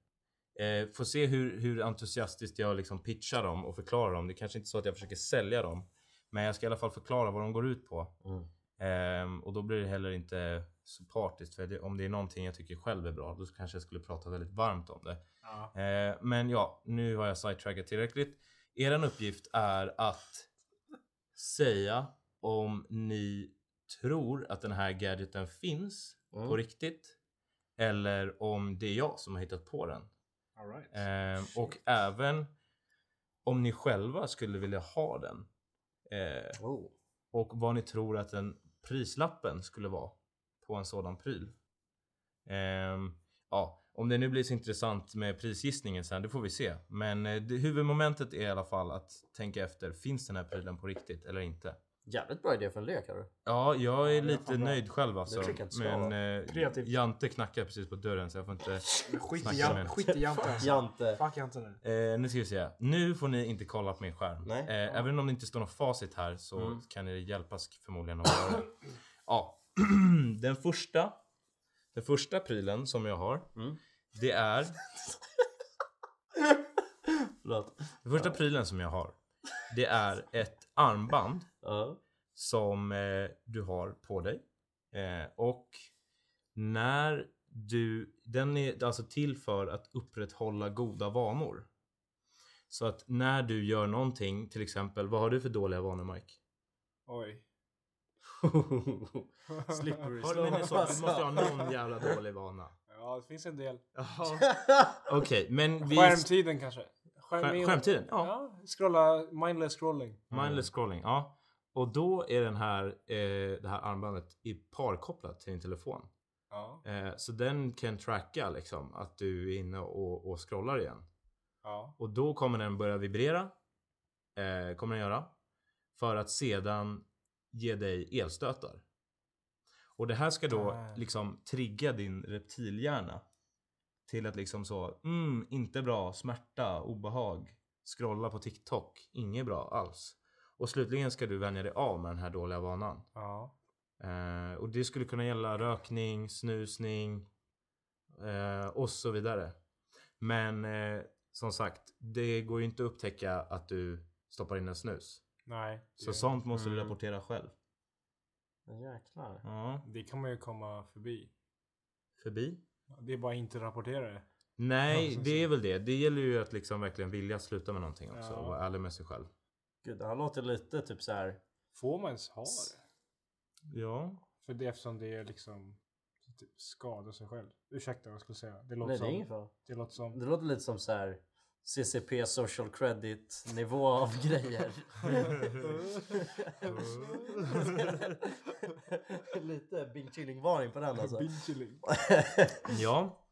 Eh, får se hur, hur entusiastiskt jag liksom pitchar dem och förklarar dem. Det är kanske inte så att jag försöker sälja dem. Men jag ska i alla fall förklara vad de går ut på. Mm. Och då blir det heller inte så partiskt. För det, om det är någonting jag tycker själv är bra, då kanske jag skulle prata väldigt varmt om det. Ja. Eh, men ja, nu har jag sidetrackat tillräckligt. Er uppgift är att säga om ni tror att den här gadgeten finns Mm. på riktigt. Eller om det är jag som har hittat på den. All right. Eh, och även om ni själva skulle vilja ha den. Eh, Oh. och vad ni tror att den prislappen skulle vara på en sådan pryl. Ehm, ja, om det nu blir så intressant med prisgissningen sen, det får vi se. Men eh, det, huvudmomentet är i alla fall att tänka efter, finns den här prylen på riktigt eller inte? Jävligt bra idé för en lek hörru. Ja, jag är Ja, det lite fan bra. nöjd själv alltså. Men eh. Jante knackar precis på dörren så jag får inte... Skit Snacka i Jante. med. Skit i Jante alltså. Jante. Fuck Jante nu. Eh, nu ska vi se. Nu får ni inte kolla på min skärm. Nej. Eh, Även om det inte står något facit här så Mm. kan ni hjälpas förmodligen att göra det. Ja, den första. Den första prylen som jag har. Mm. Det är. Förlåt. Den första prylen som jag har. Det är ett armband Ja. som eh, du har på dig. Eh, och när du, den är alltså till för att upprätthålla goda vanor. Så att när du gör någonting, till exempel, vad har du för dåliga vanor Mike? Oj. Slippery Har du, så, måste ha någon jävla dålig vana. Ja, det finns en del. Okej, men vi... Skärmtiden kanske? Skär, skärmtiden? Ja. Ja, scrolla, mindless scrolling. Mindless scrolling, ja. Och då är den här, eh, det här armbandet i parkopplat till din telefon. Ja. Eh, så den kan tracka liksom att du är inne och, och scrollar igen. Ja. Och då kommer den börja vibrera. Eh, kommer den göra. För att sedan ge dig elstötar. Och det här ska då Där. liksom trigga din reptilhjärna. Till att liksom så, mm, inte bra, smärta, obehag. Scrolla på TikTok, inget bra alls. Och slutligen ska du vänja dig av med den här dåliga vanan. Ja. Eh, och det skulle kunna gälla rökning, snusning eh, och så vidare. Men eh, som sagt, det går ju inte att upptäcka att du stoppar in en snus. Nej. Så det, sånt måste du Mm. rapportera själv. Men jäklar. Ja, det kan man ju komma förbi. förbi? Det är bara inte rapportera det. Nej, det är väl det. Det gäller ju att liksom verkligen vilja sluta med någonting också. Ja. Och vara ärlig med sig själv. Gud, det här låter lite typ så här. Får man ens ha det? Ja. För det eftersom det är liksom typ skada sig själv. Ursäkta vad jag skulle säga. Det låter Nej, det är som... ingen fara. Det låter som... Det låter lite som så här CCP social credit nivå av grejer. lite Bing Chilling varning på den alltså. Ja.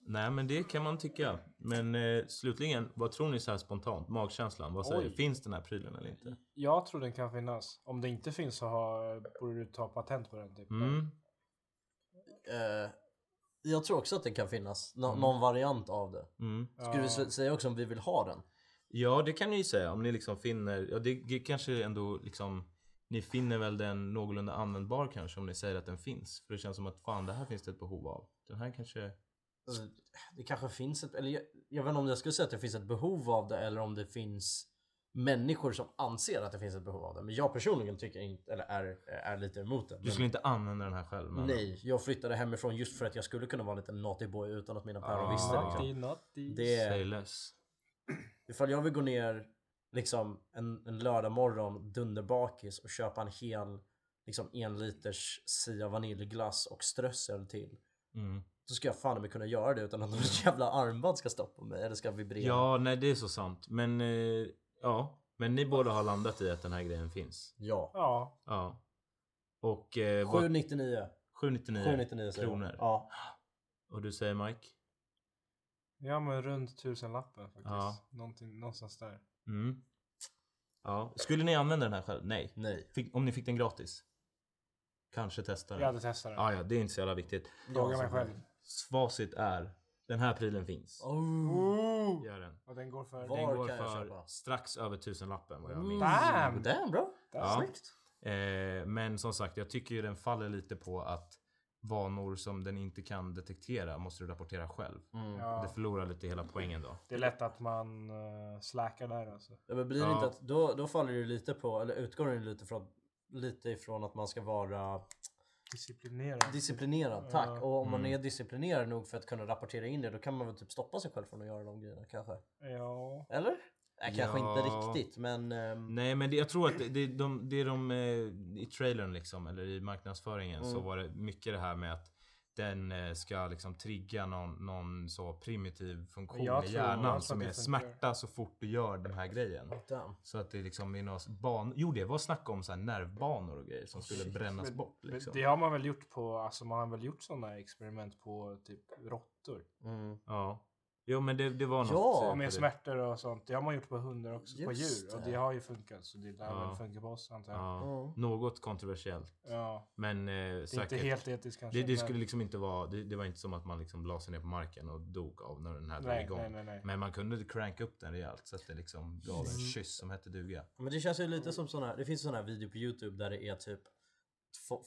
Nej, men det kan man tycka. Men eh, slutligen, vad tror ni så här spontant? Magkänslan, vad säger Oj. Finns den här prylen eller inte? Jag tror den kan finnas. Om det inte finns så har, borde du ta patent på den. Typ. Mm. Eh, jag tror också att det kan finnas nå- Mm. någon variant av det. Mm. Skulle vi Ja. s- säga också om vi vill ha den? Ja, det kan ni ju säga om ni liksom finner, ja det, det kanske ändå liksom Ni finner väl den någorlunda användbar kanske om ni säger att den finns. För det känns som att fan det här finns det ett behov av. Den här kanske... Alltså, det kanske finns ett, eller jag, jag vet inte om jag skulle säga att det finns ett behov av det eller om det finns människor som anser att det finns ett behov av det. Men jag personligen tycker inte, eller är, är lite emot det. Du Men- skulle inte använda den här själv? Men... Nej, jag flyttade hemifrån just för att jag skulle kunna vara en liten naughty boy utan att mina päron Ah. visste liksom. Naughty, naughty. Det- Say less. Ifall jag vill gå ner liksom en, en lördag morgon dunderbakis och köpa en hel liksom en liters Sia vaniljglass och strössel till. Mm. Så ska jag fan mig kunna göra det utan att något jävla armband ska stoppa mig eller ska vibrera. Ja, nej det är så sant. Men eh, ja. Men ni båda har landat i att den här grejen finns. Ja. Ja. Ja. Och... Eh, vad- 799. 799 799 säger jag. kronor. Ja. Och du säger Mike? Ja men runt tusenlappen faktiskt. Ja. Någonting, någonstans där. Mm. Ja. Skulle ni använda den här själv? Nej. Nej. Fick, om ni fick den gratis? Kanske testa den? Jag hade testat det. Ah, ja, det är inte så jävla viktigt. Fråga Ja, mig själv. Facit är, den här prylen finns. Oh. Gör den. Och den går för... Var Den går kan jag för köpa? strax över tusenlappen vad jag Mm. minns. Damn! Damn bro. Ja. Snyggt. Eh, men som sagt, jag tycker ju den faller lite på att vanor som den inte kan detektera måste du rapportera själv. Mm. Ja. Ja. Det förlorar lite hela poängen då. Det är lätt att man uh, slackar där alltså. men blir det Ja. inte att då, då faller det lite på, eller utgår det lite från lite ifrån att man ska vara Disciplinerad. disciplinerad, tack. Ja. Och om man Mm. är disciplinerad nog för att kunna rapportera in det, då kan man väl typ stoppa sig själv från att göra de grejerna kanske? ja. Eller? Nej, kanske Ja. inte riktigt, men... ehm, Nej men det, jag tror att det, det, de, det är de eh, i trailern liksom, eller i marknadsföringen så Mm. var det mycket det här med att den eh, ska liksom trigga någon, någon så primitiv funktion Jag i hjärnan som är smärta så fort du gör den här grejen. damn. Så att det liksom är någon ban... Jo det var snack om så här nervbanor och grejer som skulle Shit. brännas Men- bort liksom. Det har man väl gjort på, alltså man har väl gjort sådana experiment på typ råttor. Mm. Ja. Jo men det, det var något. Ja, eh, på Med smärtor och sånt. Det har man gjort på hundar också, på Just djur. Och det. har ju funkat. Så det lär Ja. väl funka på oss antar jag. Ja. Mm. Något kontroversiellt. Ja. Men eh, Det är säkert. inte helt etiskt kanske. det, det skulle liksom inte vara, det, det var inte som att man liksom la sig ner på marken och dog av när den här drog igång. nej, nej, nej. Men man kunde cranka upp den rejält så att det liksom gav en Mm. kyss som hette duga. Men det känns ju lite som här, det finns såna här video på youtube där det är typ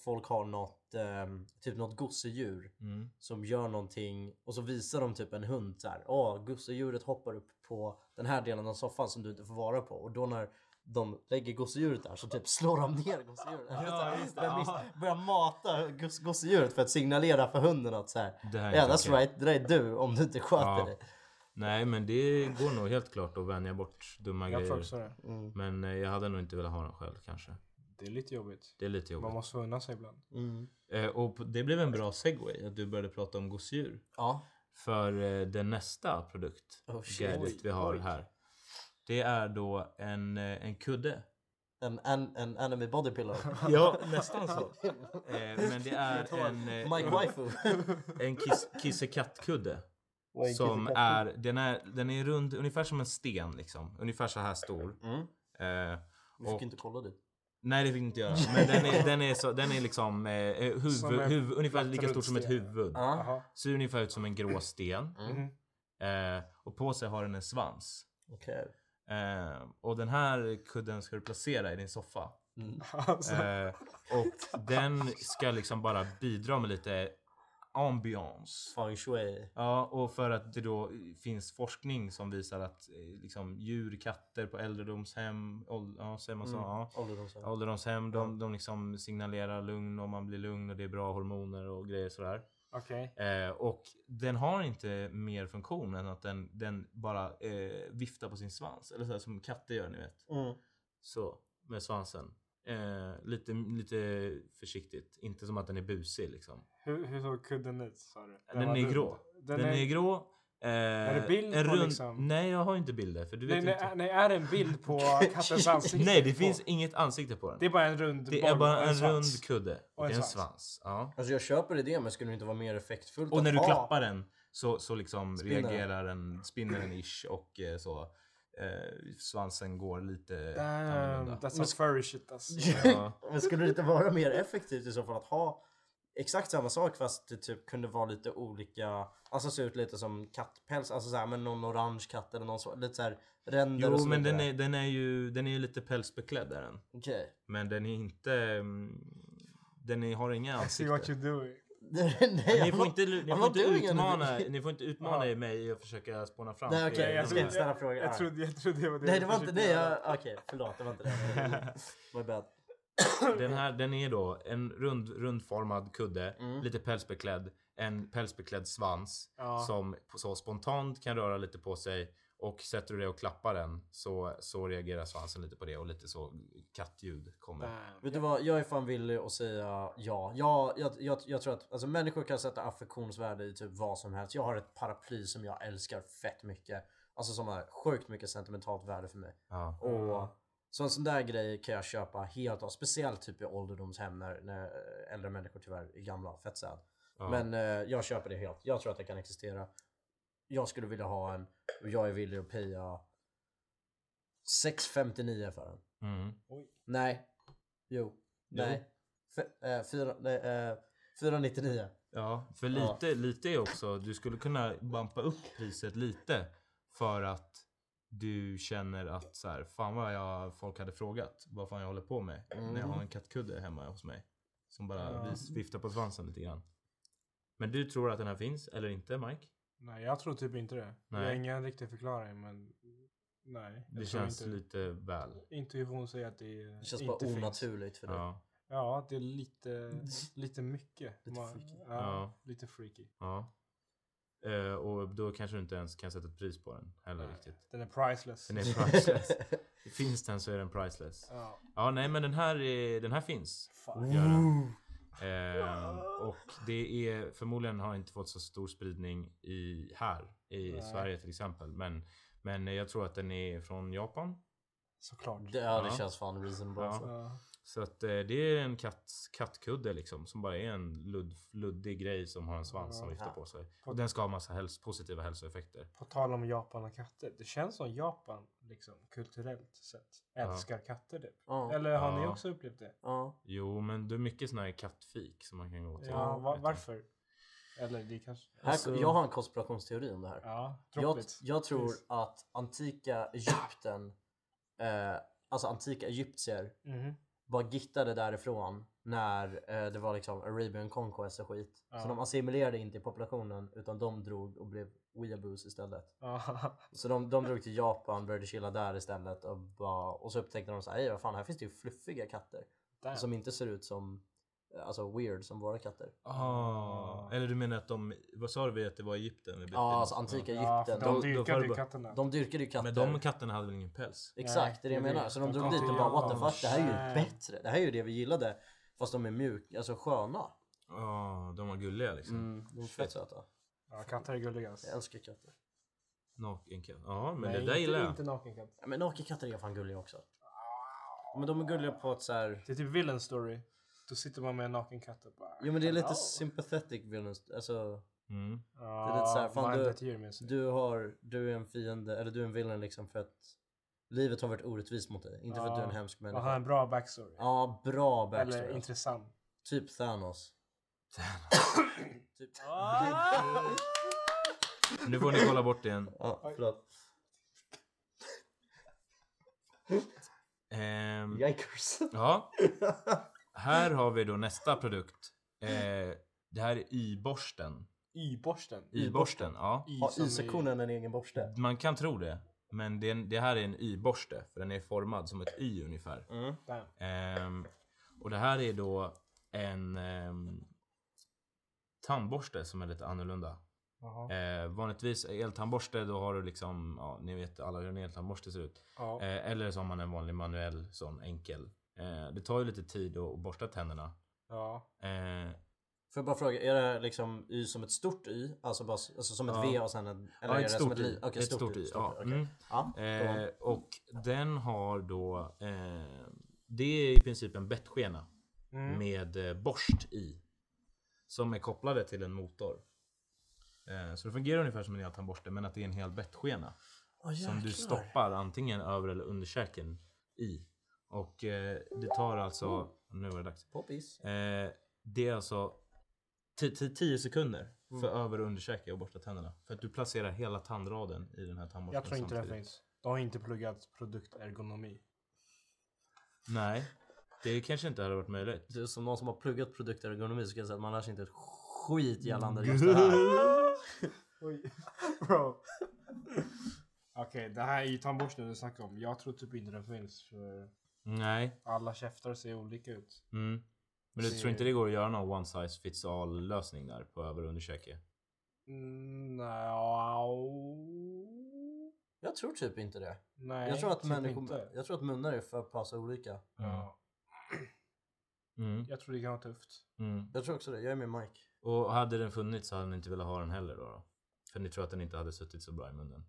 Folk har något, ehm, typ något gosedjur Mm. som gör någonting och så visar de typ en hund så här. Åh, gosedjuret hoppar upp på den här delen av soffan som du inte får vara på. Och då när de lägger gosedjuret där så typ slår de ner gosedjuret. Ja, Ja. Börjar mata gos- gosedjuret för att signalera för hunden att så här. Det här yeah, that's okej. right. Det där är du om du inte sköter Ja. dig. Nej men det går nog helt klart att vänja bort dumma Jag grejer. Mm. Men eh, jag hade nog inte velat ha den själv kanske. Det är lite jobbigt. Det är lite Man jobbigt. måste unna sig ibland. Mm. Eh, och det blev en bra segway att du började prata om gosedjur. Ja. För eh, den nästa produkt, Oh, gadget vi har oj. här. Det är då en, eh, en kudde. En, en, en enemy body pillow. Ja, nästan så. Eh, men det är en, eh, Mike waifu. en kiss, kissekattkudde. Som är, den är, den är rund, ungefär som en sten liksom. Ungefär så här stor. Mm. Eh, Vi fick Och- inte kolla dit. Nej det fick inte göra. Men den är, den är, så, den är liksom eh, huvud, Som en huvud, ungefär lika stor som ett huvud. Ja. Jaha. Ser ungefär ut som en grå sten. Mm. Mhm. Eh, och på sig har den en svans. Okej. Eh, och den här kudden ska du placera i din soffa. Mm. Alltså, Eh, och den ska liksom bara bidra med lite ambiance. Feng shui. Ja, och för att det då finns forskning som visar att eh, liksom, djur, katter på äldredomshem, åld, ja, säger man så? Mm. Ja. Ålderdomshem. Ålderdomshem, de, de liksom signalerar lugn och man blir lugn och det är bra hormoner och grejer sådär. Okej. Eh, och den har inte mer funktion än att den, den bara eh, viftar på sin svans. Eller så som katter gör ni vet. Mm. Så, med svansen. Eh, lite, lite försiktigt. Inte som att den är busig liksom. Hur, hur såg kudden ut sa du? Den, var är rund. grå. Den, Den, är... är... grå. Eh, det bild en på rund... liksom? Nej, jag har inte bilder. För du vet nej, inte. nej, är det en bild på kattens ansikte? Nej, det på? finns inget ansikte på den. Det är bara en rund Det är bara en svans. rund kudde och, en en svans. svans. Ja. Alltså jag köper idén men skulle det inte vara mer effektfullt Och när du ha- klappar den så, så liksom Spinner den. reagerar den, spinner den ish och eh, så. Eh, svansen går lite Damn, annorlunda. that's some furry shit alltså. Men skulle det inte vara mer effektivt i så fall att ha exakt samma sak fast det typ kunde vara lite olika, alltså se ut lite som kattpäls, alltså såhär med någon orange katt eller någon så, lite såhär ränder och Jo så men den är, den är ju den är ju lite pälsbeklädd är den. Okej. Men den är inte... mm, Den är, har inga I see what ansikte. you're doing. Nej, Ni får inte, ni får inte utmana, ni får inte utmana Ja. mig i att försöka spåna fram Nej, fel. jag ska inte ställa frågor. Jag, jag, trodde, jag trodde det var det Nej det var inte det okej förlåt det var inte det. My bad. Den här den är då en rund, rundformad kudde, Mm. lite pälsbeklädd, en pälsbeklädd svans Ja. som så spontant kan röra lite på sig och sätter du dig och klappar den så, så reagerar svansen lite på det och lite så kattljud kommer. Damn. Vet du vad, jag är fan villig att säga ja. Jag, jag, jag, jag tror att alltså, människor kan sätta affektionsvärde i typ vad som helst. Jag har ett paraply som jag älskar fett mycket. Alltså som har sjukt mycket sentimentalt värde för mig. Ja. Och så en sån där grej kan jag köpa helt av. Speciellt typ i ålderdomshem när, när äldre människor tyvärr är gamla. Fett sad. Ja. Men eh, jag köper det helt. Jag tror att det kan existera. Jag skulle vilja ha en och jag är villig att paya 6,59 för den. Mm. Nej. Jo. Nej. F- eh, fyra, nej eh, 499. Ja, för Ja. lite, lite är också, du skulle kunna bumpa upp priset lite för att du känner att så här, fan vad jag, folk hade frågat vad fan jag håller på med när jag har en kattkudde hemma hos mig. Som bara Ja. viftar på svansen lite grann. Men du tror att den här finns eller inte Mike? Nej, jag tror typ inte det. Jag har Nej. ingen riktig förklaring, men nej. Det känns inte. lite väl. Intuition säger att det, Det känns inte bara finns. onaturligt för dig. Ja, Ja, det är lite, lite mycket. Lite Man- freaky. Ja, Ja. lite freaky. ja. Eh, och då kanske du inte ens kan sätta ett pris på den heller Nej. riktigt. Den är priceless. Den är priceless. Finns den så är den priceless. Ja, Ja, nej men den här, är, den här finns. fan. Gör den. Ehm, och det är förmodligen har inte fått så stor spridning i här i Nej. Sverige till exempel. Men, men jag tror att den är från Japan. Såklart. Det, ja, det Ja. känns fan reasonable. Ja. alltså. Ja. Så att eh, det är en katt, kattkudde liksom som bara är en ludd, luddig grej som har en svans som viftar Ja. på sig. Och den ska ha massa häls positiva hälsoeffekter. På tal om Japan och katter. Det känns som Japan, liksom, kulturellt sett, älskar katter typ. Ja. Eller har ni Ja. också upplevt det? Ja. Jo, men det är mycket såna här kattfik som man kan gå till. Ja, va- vet jag. varför? Eller det kanske... Här, Alltså- jag har en konspirationsteori om det här. Ja, Jag, jag tror Please. att antika Egypten, eh, alltså antika egyptier, Mhm. Bara gittade därifrån när eh, det var liksom Arabian Conquest och skit. Ja. Så de assimilerade inte i populationen utan de drog och blev weeaboos istället. Ja. Så de, de drog till Japan, började chilla där istället och, bara, och så upptäckte de så här, "Ej, vad fan här finns det ju fluffiga katter. Damn. Som inte ser ut som, alltså weird som våra katter. Ah, eller du menar att de, vad sa du att det var Egypten? Ja, alltså befinner oss? antika Ja, Egypten. de Då- då får dyrkade ju katterna. De dyrkade ju katter. Men de katterna hade väl ingen päls? Exakt, det är det jag menar. Så de De drog dit och bara what the fuck, det här är ju bättre. Det här är ju det vi gillade. Fast de är mjuka, alltså sköna. Ja, de var gulliga liksom. Mm, de är fett söta. Ja, katter är gulligast. Jag älskar katter. Nakenkatt. Ja, men Nej, det där inte, gillar jag. Inte nakenkatt. Ja, men nakenkatter är fan gulliga också. Men de är gulliga på att så här... Det är typ villain story. Då sitter man med en naken katt och bara... Jo men det är lite "Hello." sympathetic villains. Alltså, Mm. Det är lite så här, fan, du- du har, du är en fiende, eller du är en villain liksom för att livet har varit orättvist mot dig. Inte för att du är en hemsk Man har människa. en bra backstory. Ja, bra backstory. Eller alltså. intressant. Typ Thanos. typ. Nu får ni kolla bort igen. Ja, förlåt. Ehm, Yikers. ja, här har vi då nästa produkt. Eh, det här är y-borsten. Y-borsten. Y-borsten, ja. Har Y-sektionen en egen borste? Man kan tro det. Men det, det här är en y-borste. För den är formad som ett y ungefär. Mm. Ehm, och det här är då en ehm, tandborste som är lite annorlunda. Eh, vanligtvis eltandborste då har du liksom, ja ni vet alla hur en eltandborste ser ut. Ja. Eh, eller så har man en vanlig manuell sån enkel. Eh, det tar ju lite tid att, att borsta tänderna. ja. Eh, Får jag bara fråga, är det liksom Y som ett stort Y? Alltså, bara, alltså som ett Ja. V och sen en... Eller ja, är ett det som stort ett y. li- Okej, ett stort y. Ja. okej. Mm. Ja, Eh, och den har då, eh, det är i princip en bettskena Mm. med eh, borst i. Som är kopplade till en motor. Eh, så det fungerar ungefär som en eltandborste men att det är en hel bettskena. Åh, som du stoppar antingen över eller under käken i. Och eh, det tar alltså, nu var det dags. Poppis. Eh, det är alltså 10 sekunder för Mm. över och underkäke och borsta tänderna. För att du placerar hela tandraden i den här tandborsten Jag tror inte det samtidigt. finns. De har inte pluggat produktergonomi. Nej, det kanske inte hade varit möjligt. Du, som någon som har pluggat produktergonomi så kan jag säga att man lär sig inte ett skit gällande just det här. Oj. Bro. Okej, det här är ju tandborsten du snackar om. Jag tror typ inte den finns. För Nej. alla käftar ser olika ut. Mm. Men du Det- tror inte det går att göra någon one size fits all lösning där på över och underkäke? Mm, no. Jag tror typ inte det. Nej, jag, tror att typ människor, inte. jag tror att munnar är för pass olika. Ja. Mm. Jag tror det kan vara tufft. Mm. Jag tror också det. Jag är med Mike. Och hade den funnits så hade ni inte velat ha den heller då? då? För ni tror att den inte hade suttit så bra i munnen?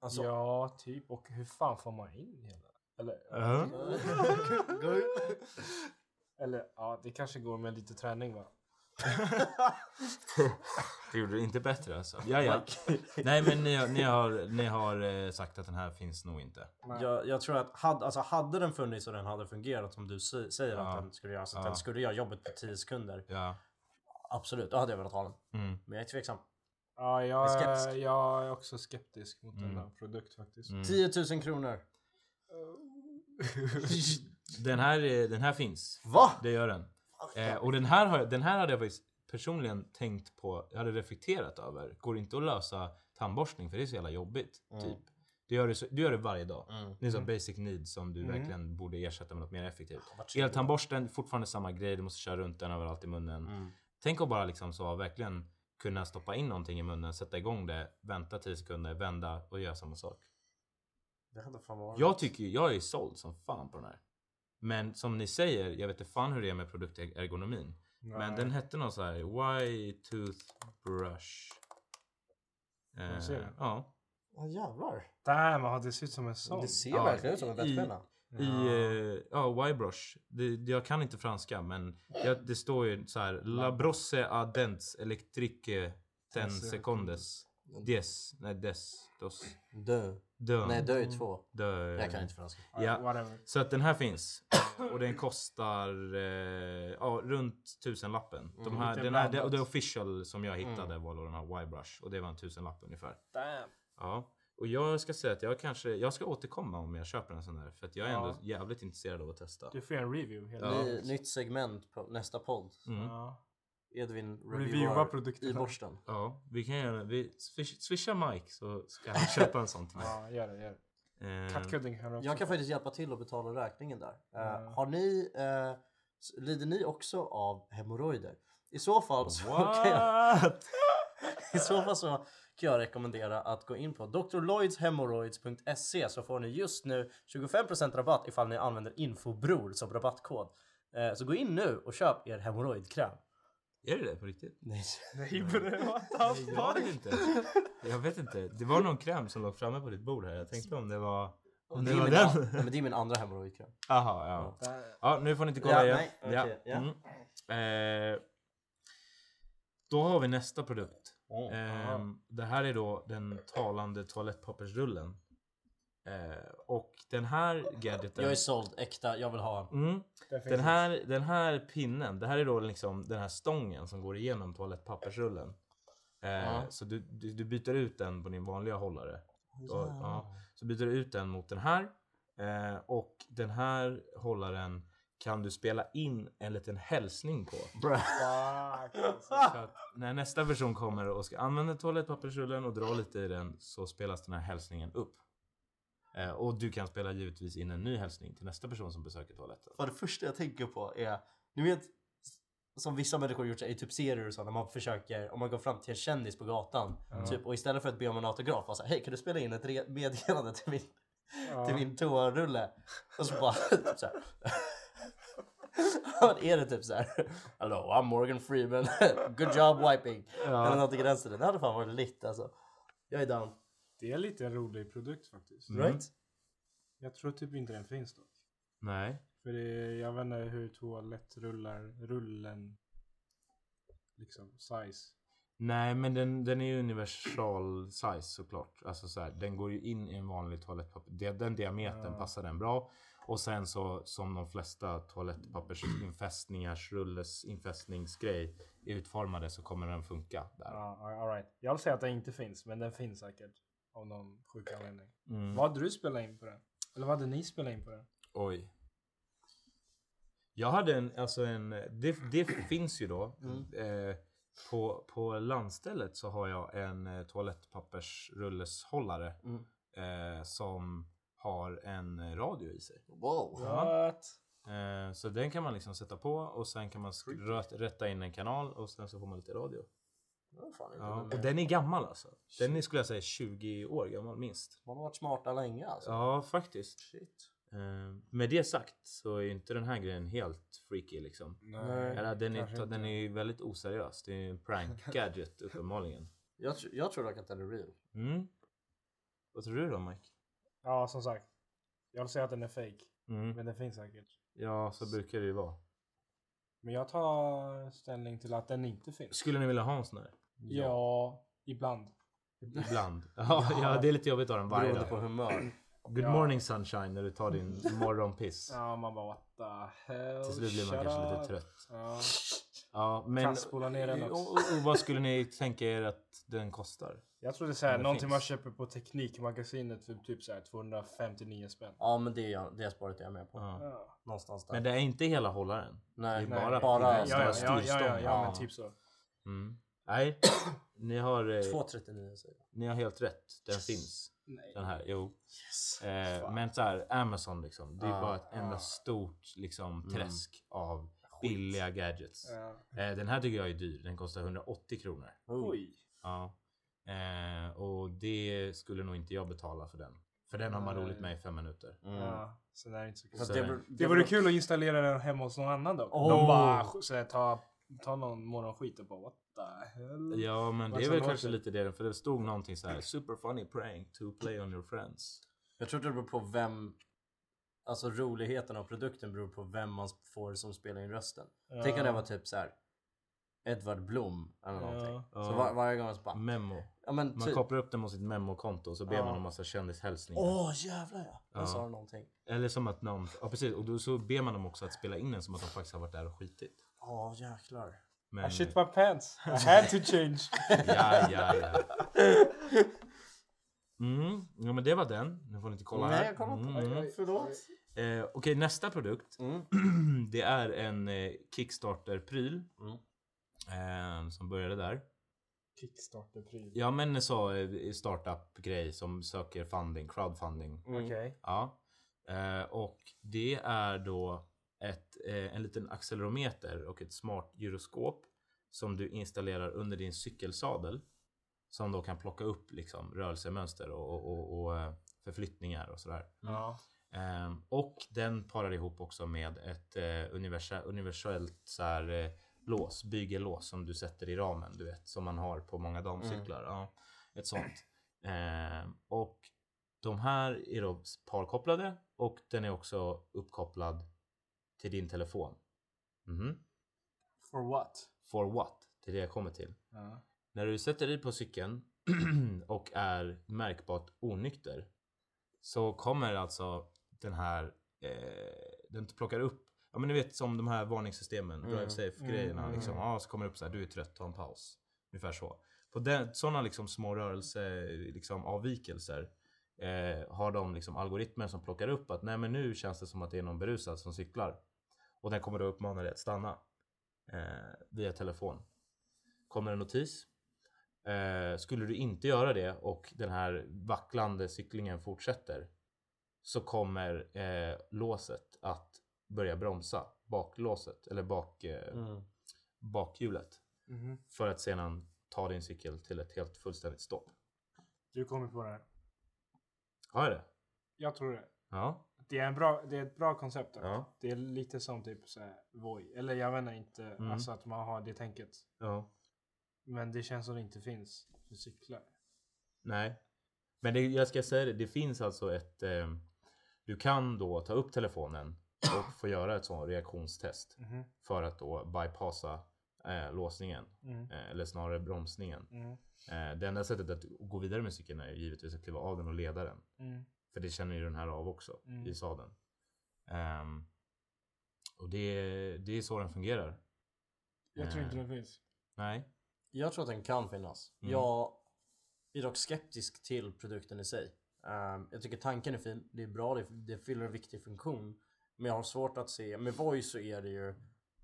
Alltså, Ja, typ. Och hur fan får man in hela? Eller? Gå ut. Eller ja, det kanske går med lite träning va? Det gjorde det inte bättre alltså. Ja, ja. Nej men ni har, ni har, ni har eh, sagt att den här finns nog inte. jag, jag tror att hade, alltså, hade den funnits och den hade fungerat som du sä- säger Ja. att den skulle göra, så att Ja. den skulle göra jobbet på 10 sekunder. Ja. Absolut, då hade jag velat ha den. Mm. Men jag är tveksam. Ja, jag, Jag är jag är också skeptisk mot Mm. denna produkt faktiskt. Mm. 10 000 kronor. Den, här, är- den här finns. Va? Det gör den. Eh, och den här, har, jag- den här hade jag faktiskt personligen tänkt på, jag hade reflekterat över. Går det inte att lösa tandborstning för det är så jävla jobbigt. Mm. Typ. Du gör, det så, du gör det varje dag. Mm. Det är så basic need som du Mm. verkligen borde ersätta med något mer effektivt. Ska Eltandborsten, fortfarande samma grej. Du måste köra runt den överallt i munnen. Mm. Tänk att bara liksom så verkligen kunna stoppa in någonting i munnen, sätta igång det, vänta 10 sekunder, vända och göra samma sak. Det hade fan varit. Jag tycker ju- jag är såld som fan på den här. Men som ni säger, jag vet inte fan hur det är med produktergonomin. Men Nej. den hette någon så här Why Toothbrush. Ser det. ja. Ja jävlar. Damn, ja, det ser ut som en sån. Det ser Ja, verkligen ut som en i- bettskena. I, eh, ja, Y-brush. Det, det- jag kan inte franska men jag, det står ju så här La brosse a dents electrique ten secondes. Des, nej des, dos, Dö. dö. Nej dö är två. dö. Jag kan inte franska. Ja. Whatever. Så att den här finns. Och den kostar eh, ja, runt tusenlappen. De Mm. här, den här, det, det official som jag hittade Mm. var då den här Y-brush. Och det var en tusenlapp ungefär. Damn. Ja. Och jag ska säga att jag kanske, jag ska återkomma om jag köper en sån här. För att jag är Ja. ändå jävligt intresserad av att testa. Du får en review. Helt Ja. Ny, nytt segment på nästa podd. Mm. Ja. Edvin Reviewa reviewar produkterna. i borsten. Ja, vi kan göra vi swish, Swisha Mike så ska han köpa en sån till mig. Ja, gör det. Gör det. Eh, Kattkudding kan Jag kan få. faktiskt hjälpa till att betala räkningen där. Ja. Har ni, eh, s- lider ni också av hemorrojder? I så fall så kan jag, What? i så fall så kan jag rekommendera att gå in på drlloydshemorrhoids.se så får ni just nu 25% rabatt ifall ni använder infobror som rabattkod. Eh, Så gå in nu och köp er hemorrojdkräm. Är det det på riktigt? Nej. Nej bre, what the Nej, jag vet inte. Jag vet inte. Det var någon kräm som låg framme på ditt bord här. Jag tänkte om det var Och Det är var min, den? an- ja, men det är min andra hemorrojdkräm. Jaha, ja. Ja, nu får ni inte kolla Ja, igen. nej, okej, ja. Mm. Eh, då har vi nästa produkt. Mm. Ehm, det här är då den talande toalettpappersrullen. Eh, och den här gadgeten. Jag är såld, äkta, jag vill ha en. mm, den, här, den här pinnen, det här är då liksom den här stången som går igenom toalettpappersrullen. Eh, Ja. Så du, du, du byter ut den på din vanliga hållare. Och, ja, så byter du ut den mot den här. Eh, och den här hållaren kan du spela in en liten hälsning på. Alltså. När nästa person kommer och ska använda toalettpappersrullen och dra lite i den så spelas den här hälsningen upp. Eh, och du kan spela givetvis in en ny hälsning till nästa person som besöker toaletten. Vad det första jag tänker på är, ni vet som vissa människor gjort i typ serier och så när man försöker, om man går fram till en kändis på gatan typ, och istället för att be om en autograf, bara såhär, hej kan du spela in ett meddelande till min, Ja. till min toarulle? Och så bara typ såhär. Vad är det typ såhär? Hello, I'm Morgan Freeman. Good job wiping. Eller något i den stilen. Det hade fan varit lit alltså. Jag är down. Det är lite en rolig produkt faktiskt. Mm. Right? Jag tror typ inte den finns dock. Nej. För det jag vet inte hur toalettrullar, rullen, liksom size. Nej, men den, den är ju universal size såklart. Alltså så här, den går ju in i en vanlig toalettpapper. Den diametern Ja. passar den bra. Och sen så som de flesta toalettpappersinfästningars rulles infästningsgrej är utformade så kommer den funka där. Ja, alright. Jag vill säga att den inte finns, men den finns säkert. Av någon sjuk anledning. Mm. Vad hade du spelat in på den? Eller vad hade ni spelat in på den? Oj. Jag hade en, alltså en, det, det finns ju då. Eh, på, på landstället så har jag en eh, toalettpappersrulleshållare. Mm. Eh, som har en radio i sig. Wow. What? Eh, så den kan man liksom sätta på och sen kan man rätta in en kanal och sen så får man lite radio. Var fan inte Ja, och den är gammal alltså. Den är skulle jag säga 20 år gammal minst. Man har varit smarta länge alltså. Ja, faktiskt. Shit. Eh, med det sagt så är inte den här grejen helt freaky liksom. Nej. Eller, den, är, den är ju väldigt oseriös. Det är en prank gadget uppenbarligen. Jag, tr- jag tror dock att den är real. Mm. Vad tror du då Mike? Ja, som sagt. Jag vill säga att den är fake. Mm. Men den finns säkert. Ja, så brukar det ju vara. Men jag tar ställning till att den inte finns. Skulle ni vilja ha en sån här? Ja, ibland. Ibland. Ja, ja, det är lite jobbigt att ha den varje Beroende på dag. humör. Good Ja. morning sunshine när du tar din morgonpiss. Ja, man bara what the hell. Till slut blir man shut kanske lite up. trött. Ja. Ja, men... Kastspola ner den också. och, och, och vad skulle ni tänka er att den kostar? Jag tror det är såhär, Den någonting finns. man köper på Teknikmagasinet för typ såhär 259 spänn. Ja men det, är jag, det spåret är jag med på. Ja. Ja. Någonstans där. Men det är inte hela hållaren. Nej, det är bara- bara Ja, Ja, ja, ja, ja, styrstång. ja, ja, men typ så. Mm. Nej, ni har, eh, 2,39 säger jag. ni har helt rätt. Den finns. Nej. Den här, jo. Yes. Eh, men så här, Amazon liksom. Det är bara ett enda stort liksom Mm. träsk av billiga gadgets. Ja. Eh, den här tycker jag är dyr. Den kostar 180 kronor. Oj. Ja. Eh, och det skulle nog inte jag betala för den. För den har man Nej. roligt med i fem minuter. Mm. Ja, så det är inte så kul. Så det, Det vore kul att installera den hemma hos någon annan då. Oh. De bara så här, ta, ta någon morgonskit och bara what the hell. Ja men det är väl kanske lite det. För det stod någonting så här. Super funny prank to play on your friends. Jag tror det beror på vem Alltså roligheten av produkten beror på vem man får som spelar in rösten. Ja. Tänk om det var typ så här. Edvard Blom eller någonting. Ja. Så var, varje gång så bara... Memo. Ja men Man typ. kopplar upp den mot sitt memokonto och så ber Ja. man om massa kändishälsningar. Åh jävlar ja. Ja. Jag sa någonting. Eller som att någon, ja precis, och då så ber man dem också att spela in den som att de faktiskt har varit där och skitit. Åh jäklar. Men, I shit my pants. I had to change. ja, ja, ja. Mm, ja men det var den. Nu får ni inte kolla här. Nej jag kollar inte. Mm, Mm. Förlåt. Eh, Okej, nästa produkt. Mm. det är en eh, Kickstarter-pryl. Mm. Eh, som började där. Kickstarter-pryl. Ja men så eh, startup-grej som söker funding, crowdfunding. Mm. Okej. Ja. Eh, och det är då ett, eh, en liten accelerometer och ett smart gyroskop som du installerar under din cykelsadel. Som då kan plocka upp liksom rörelsemönster och, och, och, och förflyttningar och sådär. Ja. Ehm, och den parar ihop också med ett eh, universellt så här, eh, lås, bygellås som du sätter i ramen, du vet, som man har på många damcyklar. Ja, ett sånt. Ehm, och de här är då parkopplade och den är också uppkopplad till din telefon. Mhm. For what? For what? Det är det jag kommer till. Ja. När du sätter dig på cykeln och är märkbart onykter så kommer alltså den här, eh, den plockar upp, ja men ni vet som de här varningssystemen, Mm. drive safe grejerna Mm, liksom. mm. Ja, så kommer det upp så här, du är trött, ta en paus. Ungefär så. På den, sådana liksom små rörelse, liksom avvikelser eh, har de liksom algoritmer som plockar upp att nej men nu känns det som att det är någon berusad som cyklar. Och den kommer då uppmana dig att stanna eh, via telefon. Kommer en notis. Eh, skulle du inte göra det och den här vacklande cyklingen fortsätter så kommer eh, låset att börja bromsa. Baklåset eller bak, eh, Mm. bakhjulet. Mhm. För att sedan ta din cykel till ett helt fullständigt stopp. Du kommer på det här. Har jag det? Jag tror det. Ja. Det är, en bra, det är ett bra koncept. dock. Ja. Det är lite som typ så här Voi. Eller jag vet inte. Mm. Alltså att man har det tänket. ja. Men det känns som det inte finns för cyklar. Nej. Men det, jag ska säga det, det finns alltså ett... Eh, du kan då ta upp telefonen och få göra ett sånt reaktionstest. Mhm. För att då bypassa eh, låsningen. Mm. Eh, eller snarare bromsningen. Mm. Eh, det enda sättet att gå vidare med cykeln är givetvis att kliva av den och leda den. Mm. För det känner ju den här av också Mm. i sadeln. Ehm, och det, det är så den fungerar. Jag tror inte Eh. det finns. Nej. Jag tror att den kan finnas. Mm. Jag är dock skeptisk till produkten i sig. Ehm, jag tycker tanken är fin, det är bra, det, det fyller en viktig funktion. Men jag har svårt att se, med Voice så är det ju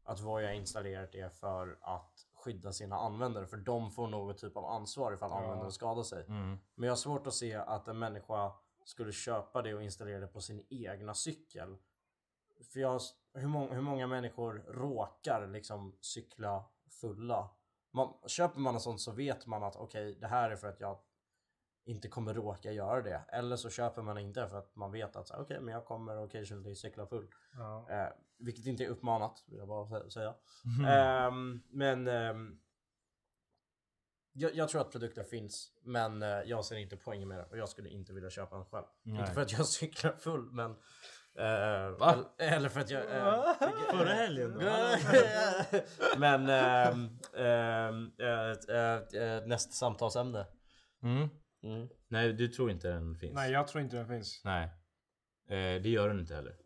att Voi har installerat det för att skydda sina användare. För de får något typ av ansvar ifall Ja. användaren skadar sig. Mm. Men jag har svårt att se att en människa skulle köpa det och installera det på sin egna cykel. För jag, hur, många, hur många människor råkar liksom cykla fulla? Man, köper man en sån så vet man att okej, det här är för att jag inte kommer råka göra det. Eller så köper man inte för att man vet att okej, men jag kommer occasionally cykla full. Ja. Eh, vilket inte är uppmanat, vill jag bara sä- säga. Mm. Ehm, men ehm, jag, jag tror att produkten finns, men eh, jag ser inte poängen med det och jag skulle inte vilja köpa den själv. Nej. Inte för att jag cyklar full, men... eh, Va? Eller, för att jag... eh, Förra helgen då? men ehm, ehm, eh, eh, eh, nästa samtalsämne. Mm. Mm. Nej, du tror inte den finns? Nej, jag tror inte den finns. Nej. Eh, det gör den inte heller.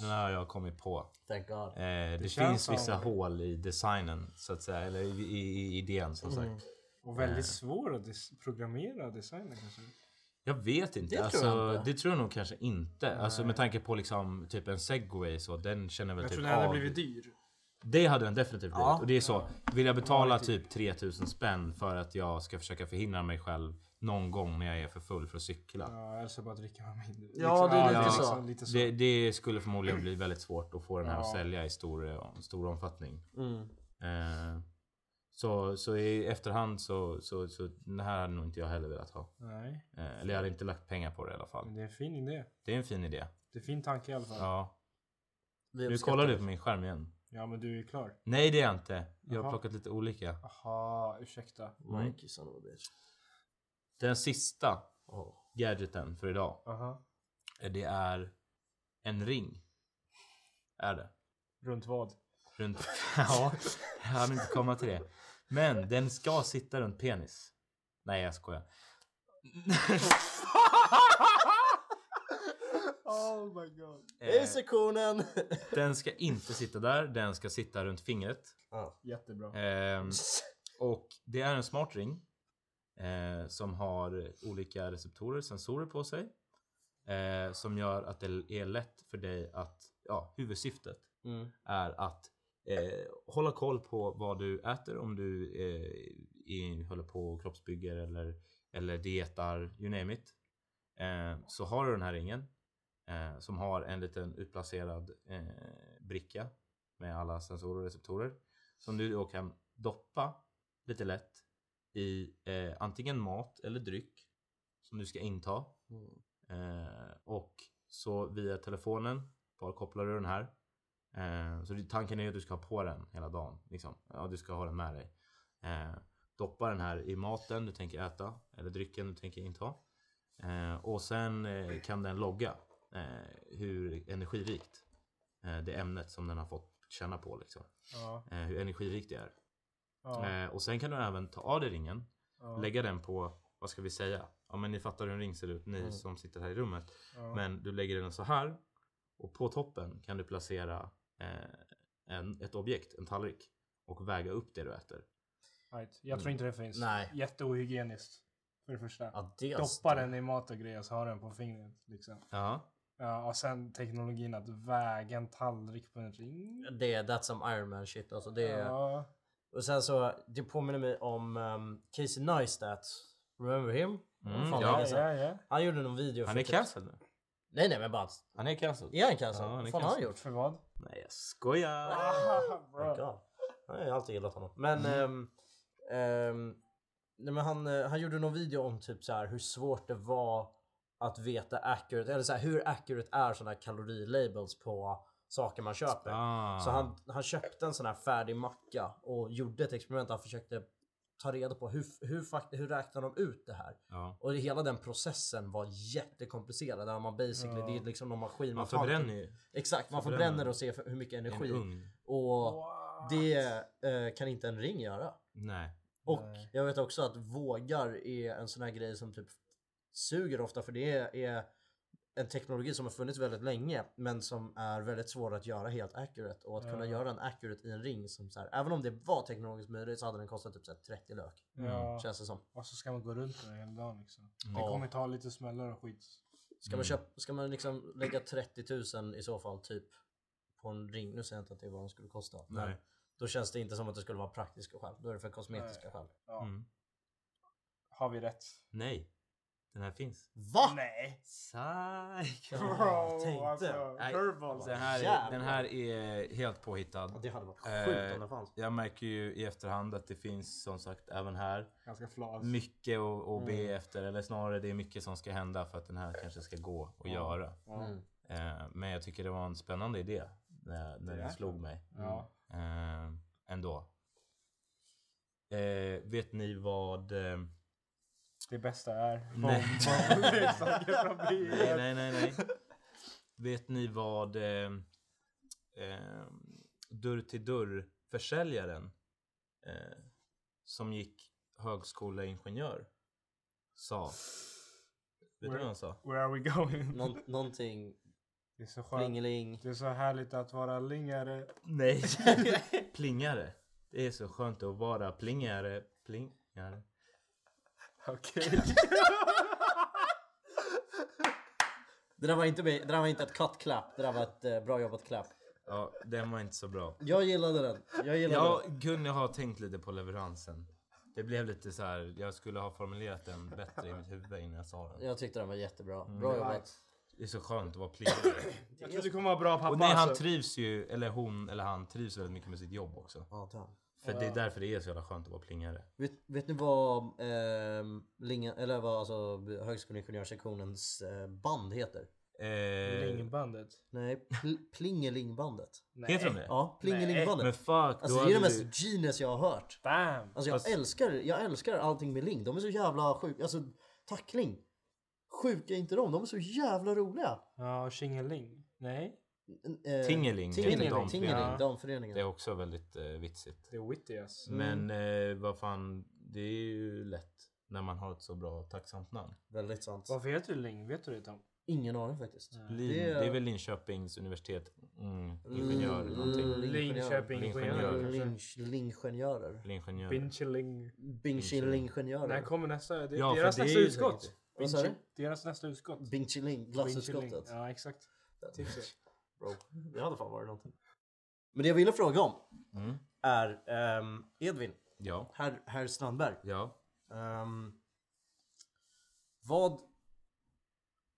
Den har jag kommit på. Thank God. Eh, det känns finns som- vissa hål i designen så att säga. Eller i, i, i idén som Mm. sagt. Och väldigt Eh. svår att dis- programmera designen kanske. Jag vet inte. Det tror alltså, jag inte. Det tror jag nog kanske inte. Alltså med tanke på liksom typ en segway så den känner väl Jag typ tror den hade av. blivit dyr. Det hade den definitivt blivit. Ja. Och det är så. Vill jag betala det typ 3000 spänn för att jag ska försöka förhindra mig själv någon gång när jag är för full för att cykla. Ja, eller så bara dricka med mindre. Ja, det är lite liksom, så. lite så. Det, det skulle förmodligen bli väldigt svårt att få den här att Ja. sälja i stor, stor omfattning. Mm. Eh, så, så i efterhand så, så, så det här hade nog inte jag heller velat ha. Nej, Eh, eller jag hade inte lagt pengar på det i alla fall. men det är en fin idé. Det är en fin idé. Det är en fin tanke i alla fall. Ja, Ja. Nu kollar du på min skärm igen. men du är klar. Nej det är jag inte. Jag har Jaha. plockat lite olika. Aha, ursäkta. Mikey son of a bitch. Den sista Oh. gadgeten för idag. Aha. eh, Det är en ring. Är det. Runt vad? Runt... ja, jag hann inte komma till det. Men den ska sitta runt penis. Nej jag skojar. oh my god. Eh, sektionen! den ska inte sitta där, den ska sitta runt fingret. ja. Jättebra. Ehm, och det är en smart ring. Eh, som har olika receptorer, sensorer på sig. Eh, som gör att det är lätt för dig att, ja, huvudsyftet Mm. är att eh, hålla koll på vad du äter om du eh, i, håller på och kroppsbygger eller, eller dietar, you name it. Eh, så har du den här ringen eh, som har en liten utplacerad bricka med alla sensorer och receptorer som du då kan doppa lite lätt i eh, antingen mat eller dryck som du ska inta. Mm. Eh, och så via telefonen bara kopplar du den här. Eh, så tanken är att du ska ha på den hela dagen. Liksom. Ja, du ska ha den med dig. Eh, doppa den här i maten du tänker äta eller drycken du tänker inta. Eh, och sen eh, kan den logga hur energirikt det ämnet som den har fått känna på liksom. Ja. Hur energirikt det är. Ja. Eh, och sen kan du även ta av dig ringen, Ja. lägga den på, vad ska vi säga? Ja men ni fattar hur en ring ser ut, ni Mm. som sitter här i rummet. Ja. Men du lägger den så här och på toppen kan du placera eh, en, ett objekt, en tallrik och väga upp det du äter. Right. Jag tror inte det finns. Nej. Jätteohygieniskt. För det första. Ja, det Doppa den i mat och grejer så har den på fingret. Liksom. Ja, Ja, och sen teknologin att väga en tallrik på en ring. Det är that's some Iron Man shit alltså. Det är... Ja. Och sen så, det påminner mig om um, Casey Neistat. Remember him? Mm, Fan, ja. ja, ja. Han gjorde någon video han för är typ- cancelled nu. Nej nej men bara... Han är cancelled. Är han cancelled? Ja, han är Vad fan har han gjort? För vad? Nej jag skojar. Ah. Jag har alltid gillat honom. Men, Mm. ehm, ehm, nej, men han, eh, han gjorde någon video om typ så här hur svårt det var att veta accurate, eller så här, hur accurate är sådana här kalorilabels på saker man köper. Ah. Så han, han köpte en sån här färdig macka och gjorde ett experiment. Han försökte ta reda på hur, hur, fakt- hur räknar de ut det här? Ja. Och hela den processen var jättekomplicerad. Där man basically, Ja. det är liksom någon maskin. Man tar- förbränner ju Exakt, man förbränner förbränner och ser för- hur mycket en energi. ugn. Och What? det eh, kan inte en ring göra. Nej. Och Nej. jag vet också att vågar är en sån här grej som typ suger ofta för det är, är en teknologi som har funnits väldigt länge men som är väldigt svår att göra helt accurate och att kunna Ja. göra en accurate i en ring som så här, även om det var teknologiskt möjligt så hade den kostat typ så här 30 lök. Ja. Känns det som. Och så ska man gå runt med det hela dagen liksom. Det Ja. kommer ta lite smällar och skit. Ska man, köpa, ska man liksom lägga 30 000 i så fall typ på en ring? Nu säger jag inte att det är vad den skulle kosta. Men Nej. då känns det inte som att det skulle vara praktiska skäl. Då är det för kosmetiska skäl. Ja. Mm. Har vi rätt? Nej. Den här finns. VA? Nej! Psych. Ja, tänkte. alltså, Nej, curveball. Den här, är, den här är helt påhittad. Ja, det hade varit Eh, sjukt om det fanns. Jag märker ju i efterhand att det finns som sagt även här Ganska flas. mycket att, att be Mm. efter. Eller snarare det är mycket som ska hända för att den här kanske ska gå att Ja. göra. Ja. Mm. Eh, men jag tycker det var en spännande idé när, när den slog mig. Ja. Eh, ändå. Eh, vet ni vad... Det bästa är Nej. nej, nej, nej, nej. Vet ni vad eh, eh, dörr till dörr försäljaren eh, som gick högskoleingenjör sa? Vet du vad han sa? Where are we going? Nå- någonting Det är så plingeling. Det är så härligt att vara lingare. Nej. plingare. Det är så skönt att vara plingare. Plingare. Okej. Det där var inte, det där var inte ett cut clap. Det där var ett eh, bra jobbat clap. Ja, den var inte så bra. Jag gillade den. Jag gillade Jag den. kunde ha tänkt lite på leveransen. Det blev lite så här. jag skulle ha formulerat den bättre i mitt huvud innan jag sa den. Jag tyckte den var jättebra. Mm. Bra jobbat. Det är så skönt att vara plingare. Jag tror du kommer vara bra pappa Och nej, han alltså. trivs ju, eller hon eller han trivs väldigt mycket med sitt jobb också. Ja, För det är därför det är så jävla skönt att vara plingare. Vet, vet ni vad, ehm, Linga, eller vad alltså, Högskoleingenjörssektionens eh, band heter? Eh, Lingbandet. Nej, pl- Plingelingbandet. Nej. heter de det? Ja, Plingelingbandet. Men fuck, Alltså det är det mest du... genius jag har hört. Bam! Alltså jag Fast- älskar, jag älskar allting med Ling. De är så jävla sjuka. Alltså tackling. Sjuka inte de, de är så jävla roliga. Ja, och Tjingeling. Nej. Eh, Tingeling, det är Tingeling, inte Tingeling, damföreningen. damföreningen. Det är också väldigt eh, vitsigt. Det är witty ass. Mm. Men eh, vad fan, det är ju lätt när man har ett så bra tacksamt namn. Väldigt sant. Varför heter du Ling? Vet du det Tom? Ingen aning faktiskt. Lin, Det det, är- är... väl Linköpings universitet, mm, ingenjör L- någonting. Linköping Ingenjör. Ingenjör. Lingenjörer. Lingenjör. Bincheling. Bingchilingenjörer. När kommer nästa? Det, Ja, deras det är nästa utskott. Deras nästa utskott. Bincheling. glassutskottet. Ja, exakt. Tipset. Bro, det hade fan varit någonting. Men det jag ville fråga om Mm. är ehm, Edvin, Ja, herr, herr Strandberg. ja. Ehm, vad,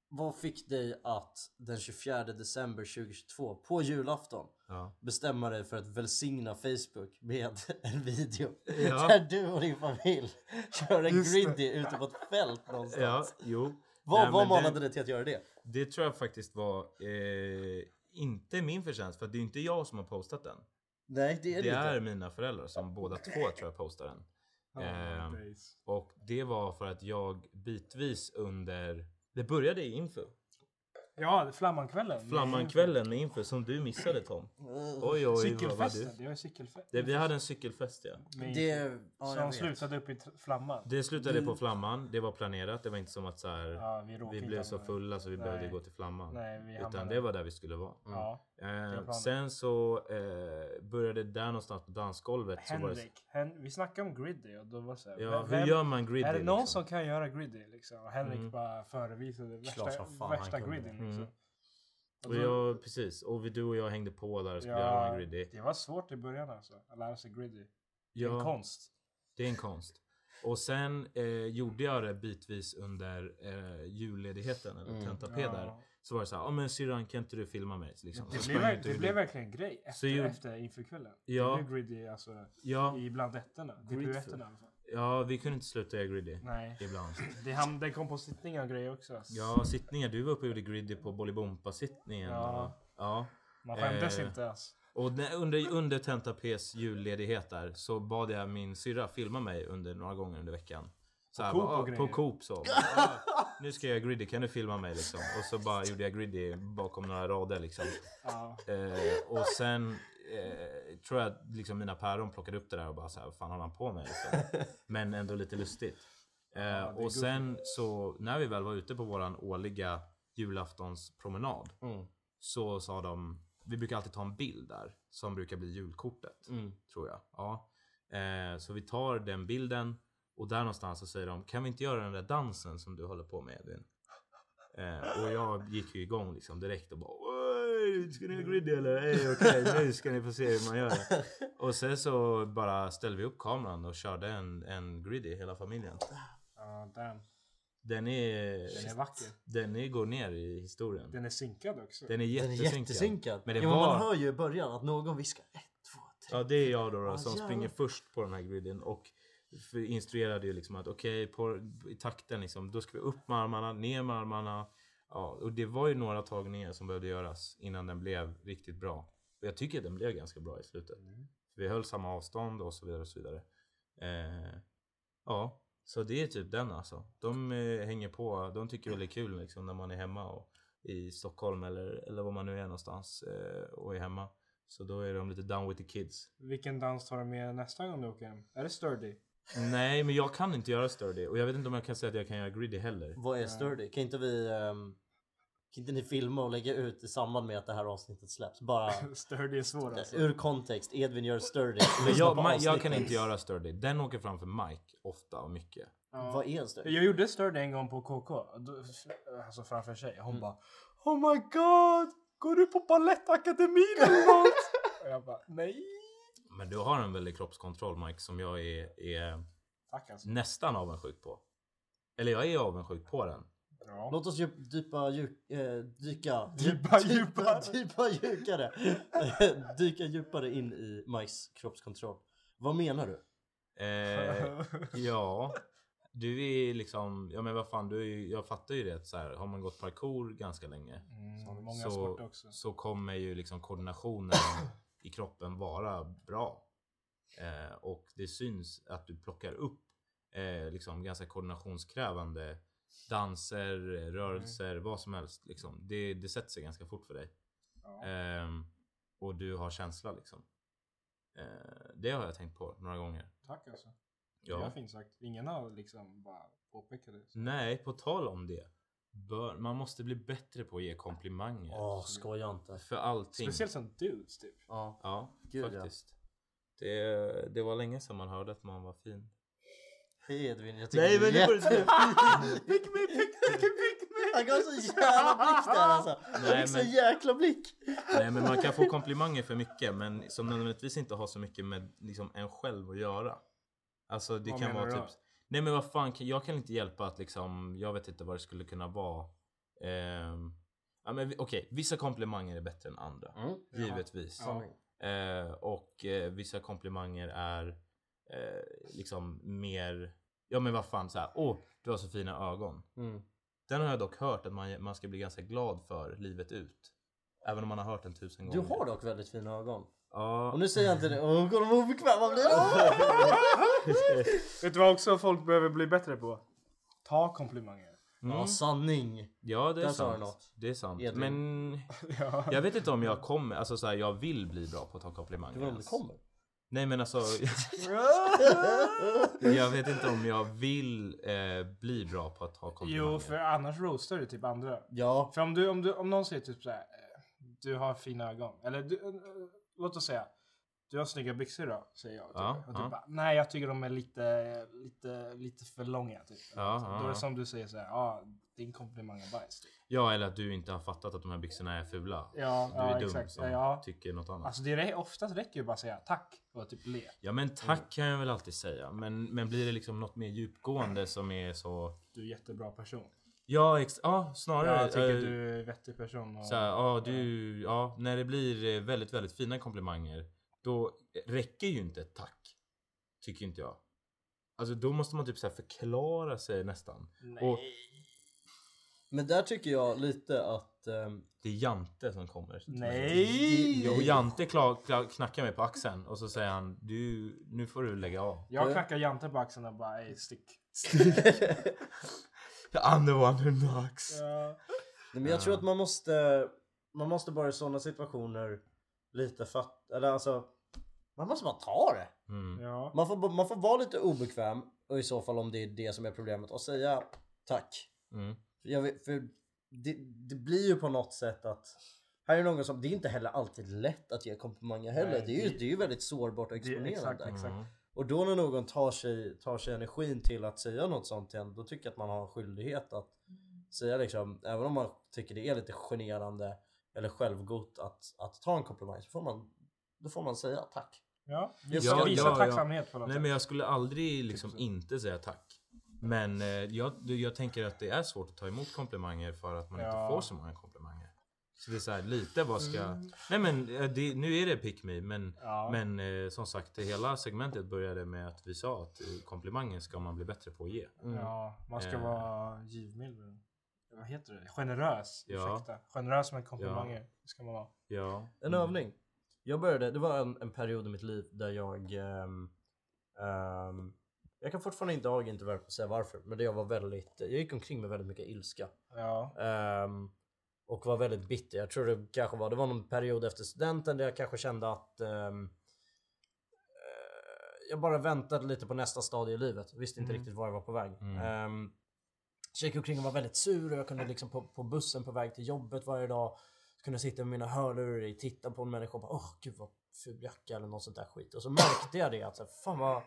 vad fick dig att den 24 december 2022 på julafton ja. bestämma dig för att välsigna Facebook med en video Ja. där du och din familj kör en Just det. griddy ute på ett fält Ja, någonstans? jo. Vad, Nej, vad men manade det, dig till att göra det? det tror jag faktiskt var eh, inte min förtjänst, för det är inte jag som har postat den. Nej, det är Det det är mina föräldrar som båda två tror jag postar den. Oh, days. och det var för att jag bitvis under... Det började i info. Ja, Flammankvällen. Flammankvällen med info som du missade Tom. Oj oj, var Cykelfesten. du? Det var cykelfest. Det, vi hade en cykelfest ja. Med- Det, ja, som slutade upp i Flamman. Det slutade på Flamman, det var planerat. Det var inte som att så här, Ja, vi vi blev så fulla så vi Nej. behövde gå till Flamman. Nej, vi Utan hamnade- det var där vi skulle vara. Ja. Eh, sen så eh, började där någonstans på dansgolvet. Så var det, Henrik. Hen- vi snackade om Griddy och då var det så här, ja, vem- hur gör man griddy? Är det någon liksom? som kan göra Griddy liksom? Och Henrik Mm. bara förevisade värsta, fan värsta han kunde. Griddy liksom. Mm. Och Och då- jag, precis. Och vi, du och jag hängde på där och skulle göra ja, en griddy. det var svårt i början alltså. Att lära sig Griddy. Det är en Ja, konst. det är en konst. Och sen eh, gjorde jag det bitvis under eh, julledigheten eller Mm. tenta-p där. Så var det så här, ja men syrran kan inte du filma mig? Liksom. Så Det, blev, det blev verkligen en grej efter, ju- efter införkvällen. Ja. Det blev Griddy alltså Ja, i bland i alla fall. ja, vi kunde inte sluta göra griddy. Nej. Ibland. Det, ham- det kom på sittningar och grejer också. Ja, sittningar. Du var uppe och gjorde griddy på Bolibompa-sittningen. Ja. ja. Man skämdes Eh, inte alltså. Och under, under Tenta P's julledighet där så bad jag min syrra filma mig under några gånger under veckan. Så här, Coop bara, och "Ah, grejer." på Coop så. "Ah, nu ska jag göra griddy, kan du filma mig liksom? Och så bara gjorde jag griddy bakom några rader liksom. Eh, och sen eh, tror jag att liksom mina päron plockade upp det där och bara så här, vad fan har han på med liksom? Men ändå lite lustigt. Eh, och sen så när vi väl var ute på våran årliga julaftonspromenad Mm. så sa de, vi brukar alltid ta en bild där som brukar bli julkortet. Mm. Tror jag. Ja. Eh, så vi tar den bilden och där någonstans så säger de, kan vi inte göra den där dansen som du håller på med Edvin? Eh, och jag gick ju igång liksom direkt och bara Oj, ska ni ha griddy eller? Hey, Okej, nu ska ni få se hur man gör det. Och sen så bara ställde vi upp kameran och körde en, en griddy hela familjen. Ja, damn. Den är, Den är vacker. den är, går ner i historien. Den är synkad också. Den är Den är jättesynkad. jättesynkad. Men det ja, var- man hör ju i början att någon viskar ett, två, tre. Ja det är jag då, då Ah, som jävlar. springer först på den här griden och instruerade ju liksom att okej på i takten liksom då ska vi upp med armarna, ner med armarna. Ja, och det var ju några tagningar som behövde göras innan den blev riktigt bra. Och jag tycker att den blev ganska bra i slutet. Vi höll samma avstånd och så vidare och så vidare. Eh, ja, så det är typ den alltså. De eh, hänger på, de tycker väl det är kul liksom när man är hemma och, i Stockholm eller, eller var man nu är någonstans eh, och är hemma. Så då är de lite down with the kids. Vilken dans tar du med nästa gång du åker hem? Är det sturdy? Nej, men jag kan inte göra sturdy och jag vet inte om jag kan säga att jag kan göra griddy heller. Vad är sturdy? Kan inte vi... ehm, kan inte ni filma och lägga ut i samband med att det här avsnittet släpps? Bara sturdy är svår alltså. ur kontext. Edvin gör sturdy. Men Lyssna jag, på Ma- jag kan avsnittet. inte göra sturdy. Den åker framför Mike ofta och mycket. Ja. Vad är en sturdy? Jag gjorde sturdy en gång på KK. Då- Alltså framför sig. Hon Mm. bara Oh my god! Går du på Balettakademin eller något? och jag bara nej. Men du har en väldig kroppskontroll Mike som jag är, är Tack alltså. nästan avundsjuk på. Eller jag är avundsjuk på den. Ja. Låt oss djup, dypa, djup, eh, dyka, dypa, djupare. dypa djupare, dyka djupare in i Mikes kroppskontroll. Vad menar du? Eh, ja, du är liksom, ja men vad fan, du är, ju- jag fattar ju det så här, har man gått parkour ganska länge Mm, många så, också. så kommer ju liksom koordinationen i kroppen vara bra. Eh, och det syns att du plockar upp eh, liksom ganska koordinationskrävande danser, rörelser, vad som helst. Liksom. Det, det sätter sig ganska fort för dig. Ja. Ehm, och du har känsla liksom. Eh, det har jag tänkt på några gånger. Tack alltså. Det Ja. var fint sagt. Ingen har liksom bara påpekat det. Nej, på tal om det. Bör, man måste bli bättre på att ge komplimanger. Åh, skoja inte. För allting. Speciellt som dudes typ. Ja. Ja, Gud, ja. faktiskt. Det, det var länge sedan man hörde att man var fin. Hej Edvin, jag tycker Nej, är men du inte- jättefin. Pick me, pick me, pick me! Han gav så jävla blick där alltså. Han Nej, fick så men- jäkla blick. Nej, men man kan få komplimanger för mycket, men som nödvändigtvis inte har så mycket med liksom, en själv att göra. Alltså det Vad kan menar vara du då? Nej men vad fan, jag kan inte hjälpa att liksom, jag vet inte vad det skulle kunna vara. Ehm, ja, men okej, vissa komplimanger är bättre än andra. Mm. Givetvis. Ja. Eh, och eh, vissa komplimanger är eh, liksom mer, ja men vad fan så här, åh du har så fina ögon. Mm. Den har jag dock hört att man, man ska bli ganska glad för livet ut. Även om man har hört den tusen Du gånger. har dock väldigt fina ögon. Ja. Och nu säger jag inte det. Åh, kolla vad obekväm man blir. Vet du vad också folk behöver bli bättre på? Ta komplimanger. Mm. Ja, sanning. Ja det är Där sa du sant. något. Det är sant. Edvin. Men Ja. jag vet inte om jag kommer, alltså så här, jag vill bli bra på att ta komplimanger. Du vet om det ens. kommer? Nej men alltså. jag vet inte om jag vill eh, bli bra på att ta komplimanger. Jo, för annars roastar du typ andra. Ja. För om, du, om, du, om någon säger typ såhär, eh, du har fina ögon. Eller du, eh, låt oss säga, du har snygga byxor då, säger jag. Typ. Ja, och typ ja. bara, Nej, jag tycker de är lite, lite, lite för långa. Typ. Ja, Då är det som du säger såhär, ja, din komplimang är bajs. Typ. Ja eller att du inte har fattat att de här byxorna är fula. Ja, Du är dum exakt. som tycker något annat. Alltså det är, oftast räcker ju bara att säga tack och typ le. Ja men tack kan jag väl alltid säga. Men, men blir det liksom något mer djupgående som är så... Du är jättebra person. Ja, ex- ja snarare. Jag tycker eh, du är en vettig person. Och, Så här, ja, du, ja, när det blir eh, väldigt, väldigt fina komplimanger, då räcker ju inte ett tack. Tycker inte jag. Alltså då måste man typ så här förklara sig nästan. Nej. Och Men där tycker jag lite att... ehm, det är Jante som kommer. Nej! Jo, Jante klar, klar, knackar mig på axeln och så säger han du, nu får du lägga av. Jag knackar Jante på axeln och bara ey stick. I'm the one who knocks. Ja. Nej, men jag tror att man måste, man måste bara i sådana situationer lite fatta, eller alltså man måste bara ta det. Mm. ja. Man får, man får vara lite obekväm och i så fall om det är det som är problemet och säga tack. Mm. Vet, för det, det blir ju på något sätt att här är någon som, det är inte heller alltid lätt att ge komplimanger heller. Nej, det, är ju, det- det är ju väldigt sårbart och Det, exponerande. exakt, exakt. Mm. Och då när någon tar sig, tar sig energin till att säga något sånt till en, då tycker jag att man har en skyldighet att säga liksom, även om man tycker det är lite generande eller självgott att, att ta en komplimang så får man, då får man säga tack. Ja, visa, ja, visa ja. tacksamhet på något Nej sätt. men jag skulle aldrig liksom så. inte säga tack. Men eh, jag, jag tänker att det är svårt att ta emot komplimanger för att man Ja. inte får så många komplimanger. Så det är så här, lite vad ska... Mm. Nej men eh, det, nu är det pick me men, Ja. men eh, som sagt det hela segmentet började med att vi sa att eh, komplimanger ska man bli bättre på att ge. Ja, man ska Eh. vara givmild. Vad heter det? Generös. Ja. Ursäkta. Generös med komplimanger. Det ska man vara. Ja. En övning. Jag började, det var en, en period i mitt liv där jag ehm, ehm, jag kan fortfarande inte idag inte verkligen säga varför, men där jag var väldigt, jag gick omkring med väldigt mycket ilska. Ja. Ehm, och var väldigt bitter. Jag tror det kanske var, det var någon period efter studenten där jag kanske kände att eh, jag bara väntade lite på nästa stadie i livet. Visste inte Mm. riktigt var jag var på väg. Mm. Så jag gick omkring och var väldigt sur och jag kunde liksom på, på bussen på väg till jobbet varje dag kunde sitta med mina hörlurar i, titta på en människa och bara åh gud vad ful jacka eller något sånt där skit. Och så märkte jag det att så här, fan vad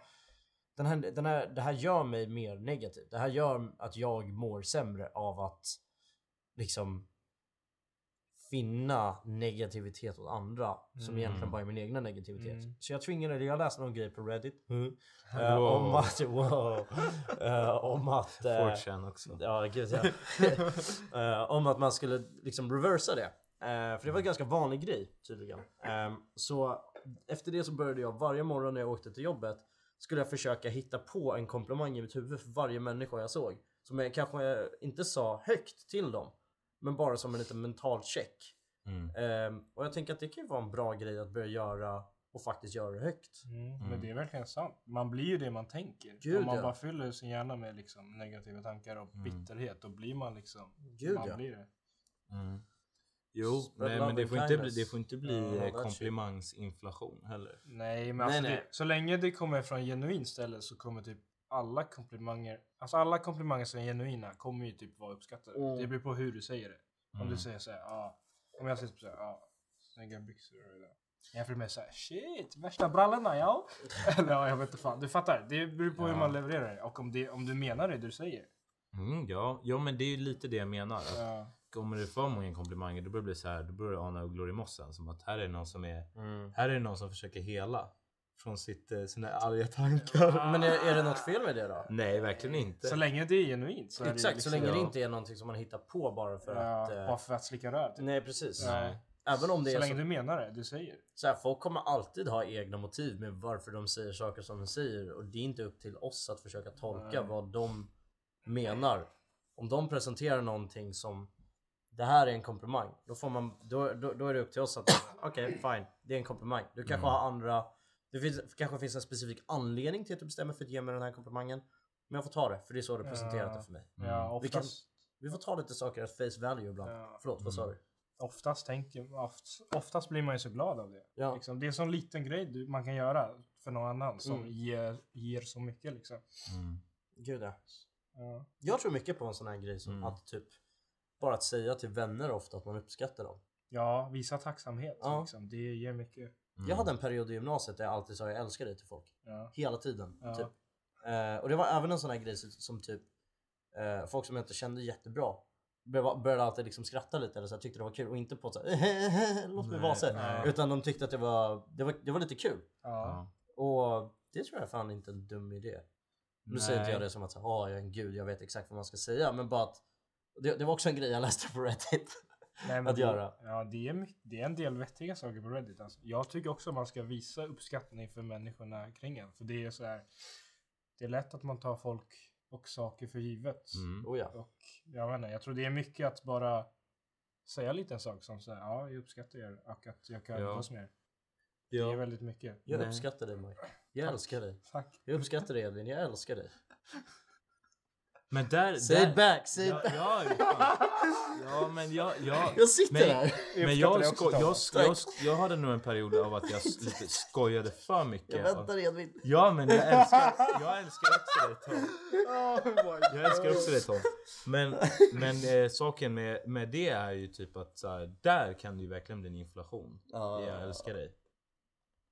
den här, den här, det här gör mig mer negativ. Det här gör att jag mår sämre av att liksom finna negativitet hos andra som Mm. egentligen bara är min egna negativitet. Mm. Så jag tvingade, jag läste någon grej på Reddit eh, Wow. om att, wow, eh, om att eh, 4chan också. Ja, gud ja. Eh, om att man skulle liksom reversa det. Eh, för det var en ganska vanlig grej tydligen. Eh, så efter det så började jag varje morgon när jag åkte till jobbet skulle jag försöka hitta på en komplimang i mitt huvud för varje människa jag såg. Som jag kanske inte sa högt till dem. Men bara som en liten mental check. Mm. Eh, och jag tänker att det kan ju vara en bra grej att börja göra och faktiskt göra det högt. Mm. Mm. Men det är verkligen sant. Man blir ju det man tänker. Gud, Om man ja. bara fyller sin hjärna med liksom negativa tankar och Mm. bitterhet, då blir man liksom... Gud, man ja. blir det. Mm. Jo, nej, men det får, inte bli, det får inte bli Ja, eh, komplimangsinflation heller. Nej, men Nej, alltså nej. Det, så länge det kommer från genuint ställe så kommer typ alla komplimanger, alltså alla komplimanger som är genuina kommer ju typ vara uppskattade. Mm. Det beror på hur du säger det. Om Mm. du säger såhär, ja. om jag säger typ såhär, ja. Snygga byxor idag. Jämfört med såhär, shit, värsta brallorna ja. Eller ja, jag vet inte fan. Du fattar, det beror på hur Ja. man levererar det. Och om, det, om du menar det du säger. Mm, ja. ja, men det är ju lite det jag menar. Ja. Kommer det för många komplimanger då börjar det bli så här, då börjar du ana ugglor i mossen. Som att här är någon som är, här är någon som försöker hela från sitt, eh, sina arga tankar. Men är, är det något fel med det då? Nej, verkligen inte. Så länge det är genuint så är Exakt, det så liksom, länge det Ja. inte är någonting som man hittar på bara för ja, att... eh, Bara för att slicka röv. Typ. Nej precis. Nej. Även om det Så är länge så, du menar det du säger. så här, folk kommer alltid ha egna motiv med varför de säger saker som de säger och det är inte upp till oss att försöka tolka Nej. vad de menar. Om de presenterar någonting som det här är en komplimang, då, får man, då, då, då är det upp till oss att okej fine. Det är en komplimang. Du kanske Mm. har andra... Det finns, kanske finns en specifik anledning till att du bestämmer för att ge mig den här komplimangen. Men jag får ta det, för det är så du presenterat Ja. det för mig. Ja, Vi kan- oftast, Vi får ta lite saker att face value ibland. Ja. Förlåt, vad sa du? oftast, tänker, oft, oftast blir man ju så glad av det. Ja. Liksom, det är en sån liten grej du, man kan göra för någon annan som Mm. ger, ger så mycket liksom. Mm. Gud ja. Ja. Jag tror mycket på en sån här grej som Mm. att typ bara att säga till vänner ofta att man uppskattar dem. ja, visa tacksamhet. Ja. Liksom. Det ger mycket. Mm. Jag hade en period i gymnasiet där jag alltid sa jag älskar dig till folk. Ja. Hela tiden. Ja. Typ. Eh, och det var även en sån här grej som, typ eh, folk som jag inte kände jättebra började, började alltid liksom skratta lite eller så här, tyckte det var kul och inte på ett så här, låt mig vara så. Utan de tyckte att det var, det var, det var lite kul. Ja. Och det tror jag fan inte är en dum idé. Nu säger inte jag det som att "Åh, jag är en gud, jag vet exakt vad man ska säga. Men bara att det, det var också en grej jag läste på Reddit. Nej, men att det, göra. Ja, det är, mycket, det är en del vettiga saker på Reddit. Alltså. Jag tycker också man ska visa uppskattning för människorna kring en. För det är så här. Det är lätt att man tar folk och saker för givet. Mm. Oh ja. Och jag inte, jag tror det är mycket att bara säga en liten sak som säger ja, jag uppskattar er och att jag kan Ja. umgås med er. Det är Ja. väldigt mycket. Jag uppskattar dig Mike. Jag älskar dig. Tack. Jag uppskattar dig Edvin, jag älskar dig. Men där... Say där, it back, say it ja, back. ja, fan. ja, men jag... jag Jag sitter men, här. Men jag, också, sko- jag, jag, jag hade nog en period av att jag lite skojade för mycket. Jag väntar Edvin. Ja men jag älskar, jag älskar också dig Tom. Oh Jag älskar också dig Tom. Men, men eh, saken med, med det är ju typ att så här, där kan det ju verkligen bli en inflation. Ja. Jag älskar dig.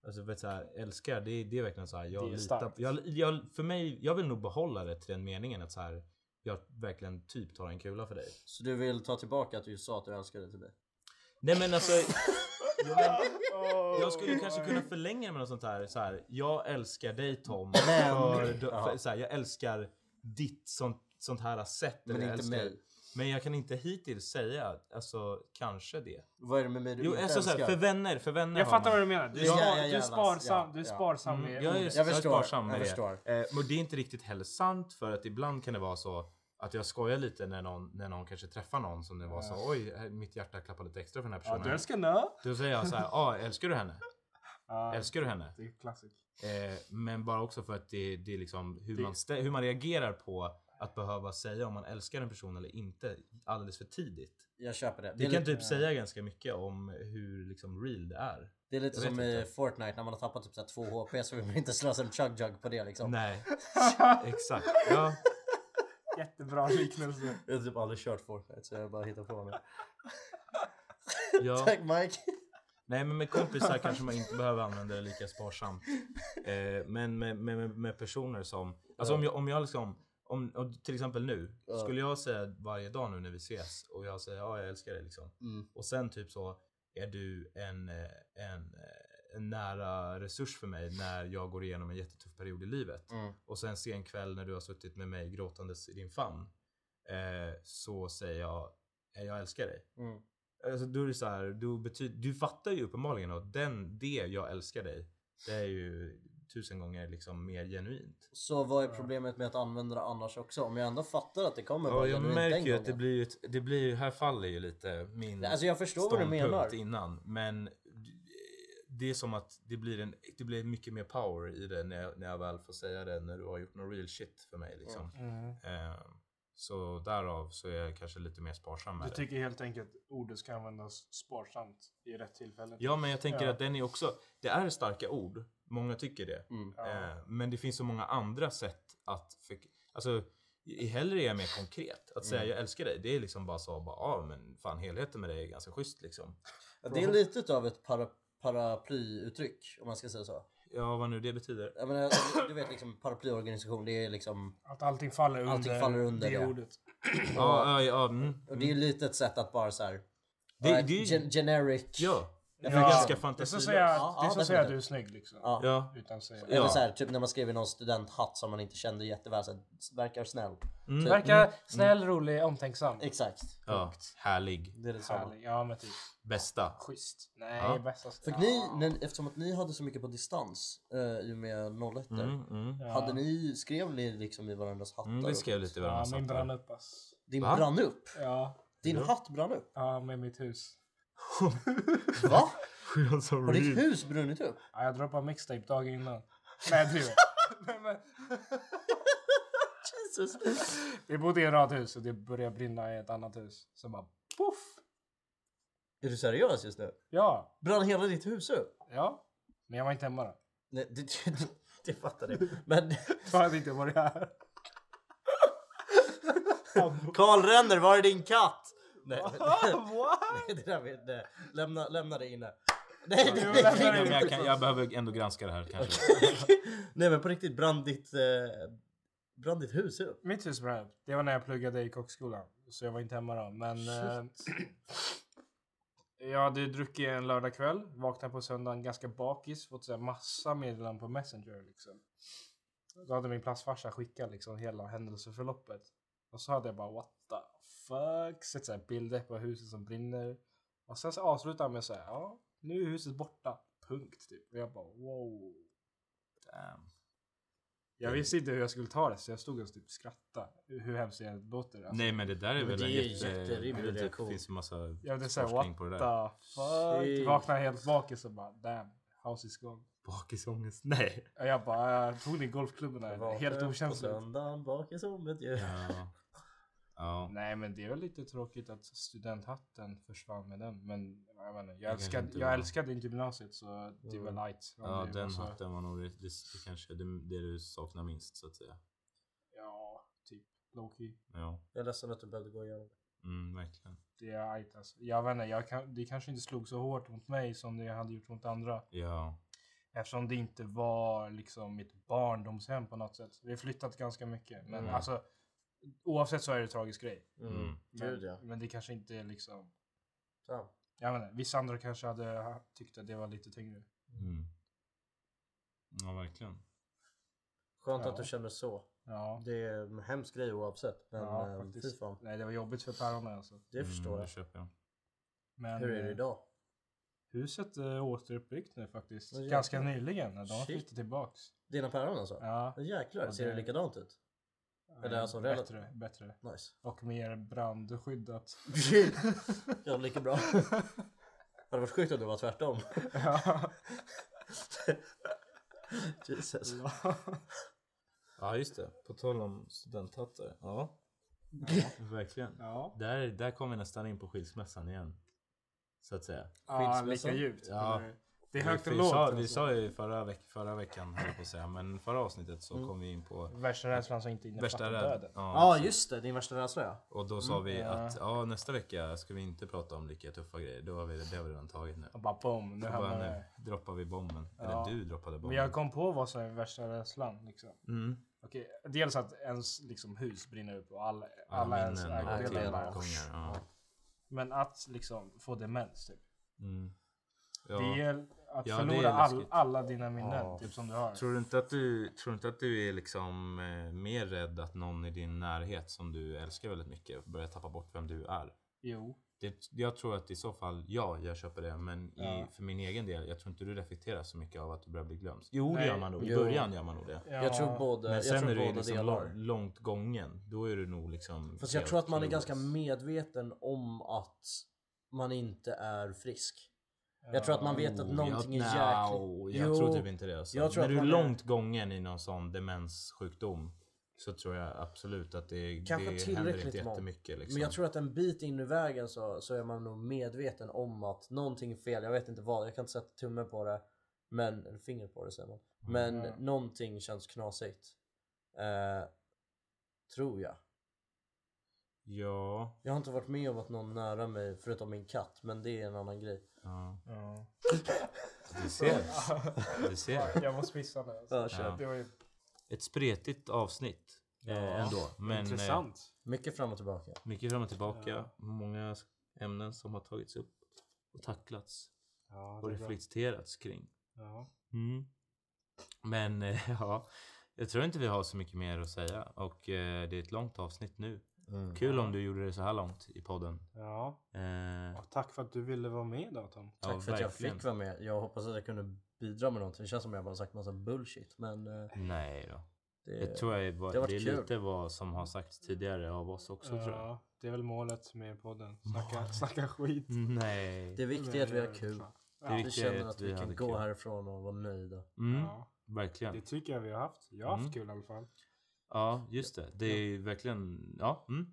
Alltså vet så här, älskar, det, det är verkligen så här, jag Det är litar jag, jag, för mig, jag vill nog behålla det till den meningen att så här, jag verkligen typ tar en kula för dig. Så du vill ta tillbaka att du sa att du älskar dig till mig? Nej men alltså, ja, men, jag skulle kanske kunna förlänga med något sånt här, så här jag älskar dig Tom, Men- för, för, Jaha. så här, jag älskar ditt sånt, sånt här sätt. Men jag inte älskar, mig. Men jag kan inte hittills säga, alltså kanske det. Vad är det med mig du Jo, inte alltså så älskar? för vänner, för vänner Jag fattar vad du menar. Du, Ja, spar, ja, ja, du, är sparsam, Ja, du är ja. sparsam Mm, med jag är, jag Jag är förstår, sparsam jag med förstår. det. Eh, men det är inte riktigt heller sant för att ibland kan det vara så att jag skojar lite när någon, när någon kanske träffar någon som det var så oj, här- mitt hjärta klappar lite extra för den här Ja, personen. du älskar nö. Då säger jag så här, ah, älskar du henne? Ja, Älskar du henne? det är klassik. Eh, men bara också för att det, det är liksom hur, Det- man hur man reagerar på att behöva säga om man älskar en person eller inte alldeles för tidigt. Jag köper det. Det, Det kan lite, typ säga ganska mycket om hur liksom real det är. det är lite jag som i inte. Fortnite när man har tappat typ så 2 HP så vill man inte slösa en chug jug på det liksom. Nej, exakt. Ja, Jättebra liknelse. Jag har typ aldrig kört Fortnite så jag bara hittar på nu. ja. Tack Mike. Nej men med kompisar kanske man inte behöver använda det lika sparsamt. Eh, men med, med, med, med personer som, alltså om jag, om jag liksom, om, och till exempel nu, Ja. skulle jag säga varje dag nu när vi ses och jag säger ja jag älskar dig liksom. Mm. Och sen typ så är du en, eh, en, eh, en nära resurs för mig när jag går igenom en jättetuff period i livet. Mm. Och sen sen kväll när du har suttit med mig gråtandes i din famn. Eh, så säger jag, jag älskar dig. Mm. Alltså, då är det så här, du, betyder, du fattar ju uppenbarligen att den, det jag älskar dig, det är ju tusen gånger liksom mer genuint. Så vad är problemet med att använda det annars också? Om jag ändå fattar att det kommer Ja, vara jag genuint märker den ju att det gången. blir ju, ett- det blir ju, här faller ju lite min Alltså jag förstår vad du ståndpunkt menar. innan. Men det är som att det blir, en, det blir mycket mer power i det när jag, när jag väl får säga det när du har gjort någon real shit för mig liksom. Mm. Eh, så därav så är jag kanske lite mer sparsam med Du det. tycker helt enkelt ordet ska användas sparsamt i rätt tillfälle. Ja, men jag tänker Ja. att den är också, det är starka ord. Många tycker det. Mm. Eh, men det finns så många andra sätt att, för, alltså i- hellre är jag mer konkret. Att säga Mm. jag älskar dig, det är liksom bara så, bara, ja men fan helheten med dig är ganska schysst liksom. Ja, Det är lite av ett para, paraplyuttryck om man ska säga så. Ja, vad nu det betyder. Jag menar, du vet liksom paraplyorganisation, det är liksom Att allting faller under, Allting faller under det, det. ordet. Ja, ja, ja. Mm, Och det är ju lite ett sätt att bara så här. Det- det generic. ja. Jag det är förstår. ganska Det är att säga, Ja, det är ja, säga att du är snygg liksom. Ja. Ja. Utan att säga. Ja. Eller så här, typ när man skrev i någon studenthatt som man inte kände jätteväl, så här, verkar snäll. Mm. Typ. Verkar snäll, rolig, omtänksam. Exakt. Ja, härlig. Det är det. Härlig. Ja men typ. Bästa. Schysst. Nej, Ja. bästa. För ni, när, eftersom att ni hade så mycket på distans uh, i och med 01 Mm, mm. Ja. Hade ni, skrev ni liksom i varandras hattar? Mm, det skrev lite i Ja, varandras min hattar. brann upp ass. Din Va? brann upp? Ja. Din Ja. hatt brann upp? Ja, med mitt hus. Va? Har ditt hus brunnit upp? Ja, jag droppade mixtape dagen innan. Nej, jag driver. Nej, men Jesus. Vi bodde i en radhus och det började brinna i ett annat hus. Så bara poff! Är du seriös just nu? Ja, Brann hela ditt hus upp? ja. Men jag var inte hemma då. Nej, det, det, det fattar jag. Men Jag hade inte varit här. Karl Renner, var är din katt? Nej, What? nej det där vet nej. Lämna, lämna det inne. Nej, Jo, nej, lämna det Men jag, kan, jag behöver ändå granska det här kanske. nej men på riktigt, brann ditt, eh, brann ditt hus upp? Mitt hus brann upp. Det var när jag pluggade i kockskolan. Så jag var inte hemma då. Men... Eh, jag hade druckit en lördagkväll. Vaknade på söndagen ganska bakis. Fått så här massa meddelanden på Messenger liksom. Då hade min plastfarsa skickat liksom hela händelseförloppet. Och så hade jag bara what the fuck. Sett så här bilder på huset som brinner. Och sen så avslutade han med så här, ja nu är huset borta. Punkt typ. Och jag bara wow. Damn. Jag visste inte hur jag skulle ta det så jag stod och typ skrattade. Hur hemskt det låter. Alltså. Nej men det där är väl det en jätterimlig det finns massa Ja det är såhär forskning what på det där. the fuck. Shit. Vaknade helt bakis och bara damn. House is gone. Bakisångest? Nej. Och jag bara, jag tog den i golfklubben där. Helt På okänsligt. söndagen bak i sommet ju. Ja. Ja. Nej men det är väl lite tråkigt att studenthatten försvann med den. Men jag, menar, jag, älskade, inte jag var- älskade inte gymnasiet så det Mm. light. Ja, den var så- hatten var nog det, det, det kanske det, det du saknar minst så att säga. Ja, typ low key. Ja, Jag är ledsen att du behövde gå igenom det. mm, verkligen. Det är light alltså. Jag vet inte, jag kan, det kanske inte slog så hårt mot mig som det hade gjort mot andra. Ja, Eftersom det inte var liksom mitt barndomshem på något sätt. Vi har flyttat ganska mycket. Men Mm. alltså oavsett så är det en tragisk grej. Mm. Mm. Gud Men, ja. men det kanske inte är liksom. Så. Jag inte, vissa andra kanske hade ha- tyckt att det var lite tyngre. mm. Ja, verkligen. Skönt Ja. att du känner så. Ja. Det är en hemsk grej oavsett. Men ja, ja, fy faktiskt. fan. Nej, det var jobbigt för päronen alltså. Det förstår mm, jag. Det köper jag. Men Hur är det eh, idag? huset är återuppbyggt nu faktiskt. Ganska nyligen. De har flyttat tillbaks. Dina päron alltså? Ja. Ja. Jäklar, Ja, ser det det- likadant ut? Eller eh, alltså relativt- bättre, bättre. Nice. Och mer brandskyddat. ja, lika bra. Hade varit sjukt om det var tvärtom. ja. Jesus. Ja, just det. På tal om studenthattar. Ja, verkligen. ja. Där, där kom vi nästan in på skilsmässan igen. Så att säga. Ja, lika djupt. Ja. Men Det är högt och vi, lågt. sa, vi alltså. sa ju förra, veck, förra veckan, höll jag på att säga, men förra avsnittet så Mm. kom vi in på Värsta rädslan som inte innefattar döden. Ja, just det. Din värsta rädsla ja. Och då sa vi ja. att ja, nästa vecka ska vi inte prata om lika tuffa grejer. Då har vi, det har vi redan tagit nu. Och bara boom, nu Så bara, nu droppar vi bomben. Ja. Eller du droppade bomben. Men jag kom på vad som är värsta rädslan. Liksom. mm. Okej, dels att ens liksom, hus brinner upp och alla, Alla alla ens ägodelar. Ja. Men att liksom få demens typ. Mm. Ja. Det är att Ja, det förlora all, alla dina minnen Ja. typ som du har. Tror du inte att du, tror inte att du är liksom eh, mer rädd att någon i din närhet som du älskar väldigt mycket börjar tappa bort vem du är? Jo. Det, jag tror att i så fall, ja, jag köper det. Men Ja. i, för min egen del, jag tror inte du reflekterar så mycket av att du börjar bli glömsk. Jo, det Nej. gör man nog. I början gör man nog det. Ja, Jag tror både, Men jag sen tror är du liksom delar. lång, långt gången. Då är du nog liksom... Fast jag tror att man är ganska medveten om att man inte är frisk. Jag tror att man vet att Oh, någonting jag, är jäkligt... no, Jag Jo, tror typ inte det. Alltså. jag tror När du är långt gången i någon sån demenssjukdom så tror jag absolut att det, Kanske det händer inte jättemycket. Liksom. Men jag tror att en bit in i vägen så, så är man nog medveten om att någonting är fel. Jag vet inte vad, jag kan inte sätta tummen på det. Men, eller finger på det säger man. Men Mm. någonting känns knasigt. Eh, tror jag. Ja. Jag har inte varit med om att någon nära mig, förutom min katt, men det är en annan grej. Ja. Ja. Du ser. Du ser. Jag måste pissa nu. Alltså. Ja. Det var ju Ett spretigt avsnitt. Ja. Eh, ändå. Men eh, intressant. Mycket fram och tillbaka. mycket fram och tillbaka. Ja. Många ämnen som har tagits upp och tacklats Ja, och det är bra. reflekterats kring. Ja. Mm. Men eh, ja, jag tror inte vi har så mycket mer att säga och eh, det är ett långt avsnitt nu. Mm. Kul om du gjorde det så här långt i podden. ja. Eh, Och tack för att du ville vara med då Tom. Tack ja, för att jag fick vara med. Jag hoppas att jag kunde bidra med någonting. Det känns som jag bara sagt massa bullshit. Men eh, Nej då. det, Jag tror jag, var, det det, är kul. lite vad som har sagts tidigare av oss också tror jag. Ja, det är väl målet med podden. Snacka, snacka skit. Nej. det är viktigt att vi har kul. Det Ja. Vi viktiga är känner att vi kan hade gå kul. härifrån och vara nöjda. Mm, Ja, verkligen. det tycker jag vi har haft. Jag har haft Mm. kul i alla fall. Ja, just det. Det är ju verkligen... Ja. Mm.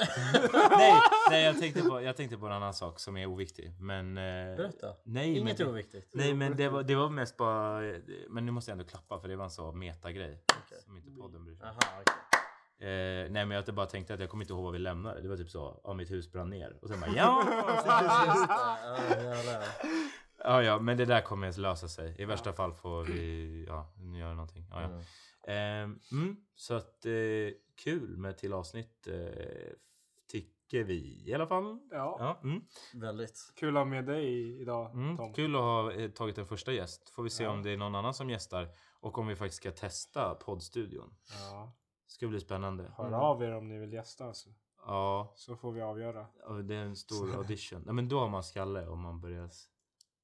nej, nej jag, tänkte på, jag tänkte på en annan sak som är oviktig. Men... Eh, Berätta. nej, Inget men, är oviktigt. Nej, men det var, det var mest bara... Men nu måste jag ändå klappa för det var en så metagrej. Okej. Som inte podden bryr sig om. Okej. Eh, nej men jag bara tänkte att jag kommer inte ihåg vad vi lämnade. Det var typ så, ja mitt hus brann ner. Och sen bara ja! Ja, ja men det där kommer lösa sig. I värsta fall får vi ja, göra någonting. Ja, ja. Mm. Eh, mm, så att eh, kul med till avsnitt. Eh, tycker vi i alla fall. Ja. Ja, mm, Väldigt. Kul att ha med dig idag mm, Tom. kul att ha eh, tagit en första gäst. Får vi se Ja. om det är någon annan som gästar. Och om vi faktiskt ska testa poddstudion. Ja. Ska bli spännande. Hör Mm. av er om ni vill gästa alltså. Ja, Så får vi avgöra. Ja, det är en stor audition. Nej men då har man skalle om man börjar...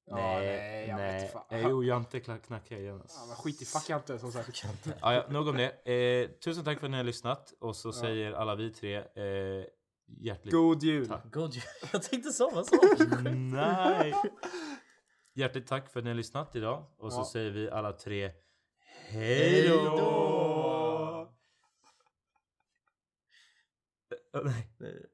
Ja, nej, jag vet nej. inte fan. Eh, Jo, Jante knackar igen. Ja, men skit i fuck inte som sagt. Ja, ja, nog om det. Eh, tusen tack för att ni har lyssnat. Och så säger alla vi tre eh, hjärtligt... God jul. Tack. God jul. Jag tänkte samma sak. Nej! Hjärtligt tack för att ni har lyssnat idag. Och så Ja. säger vi alla tre Hej då! nej. Nej.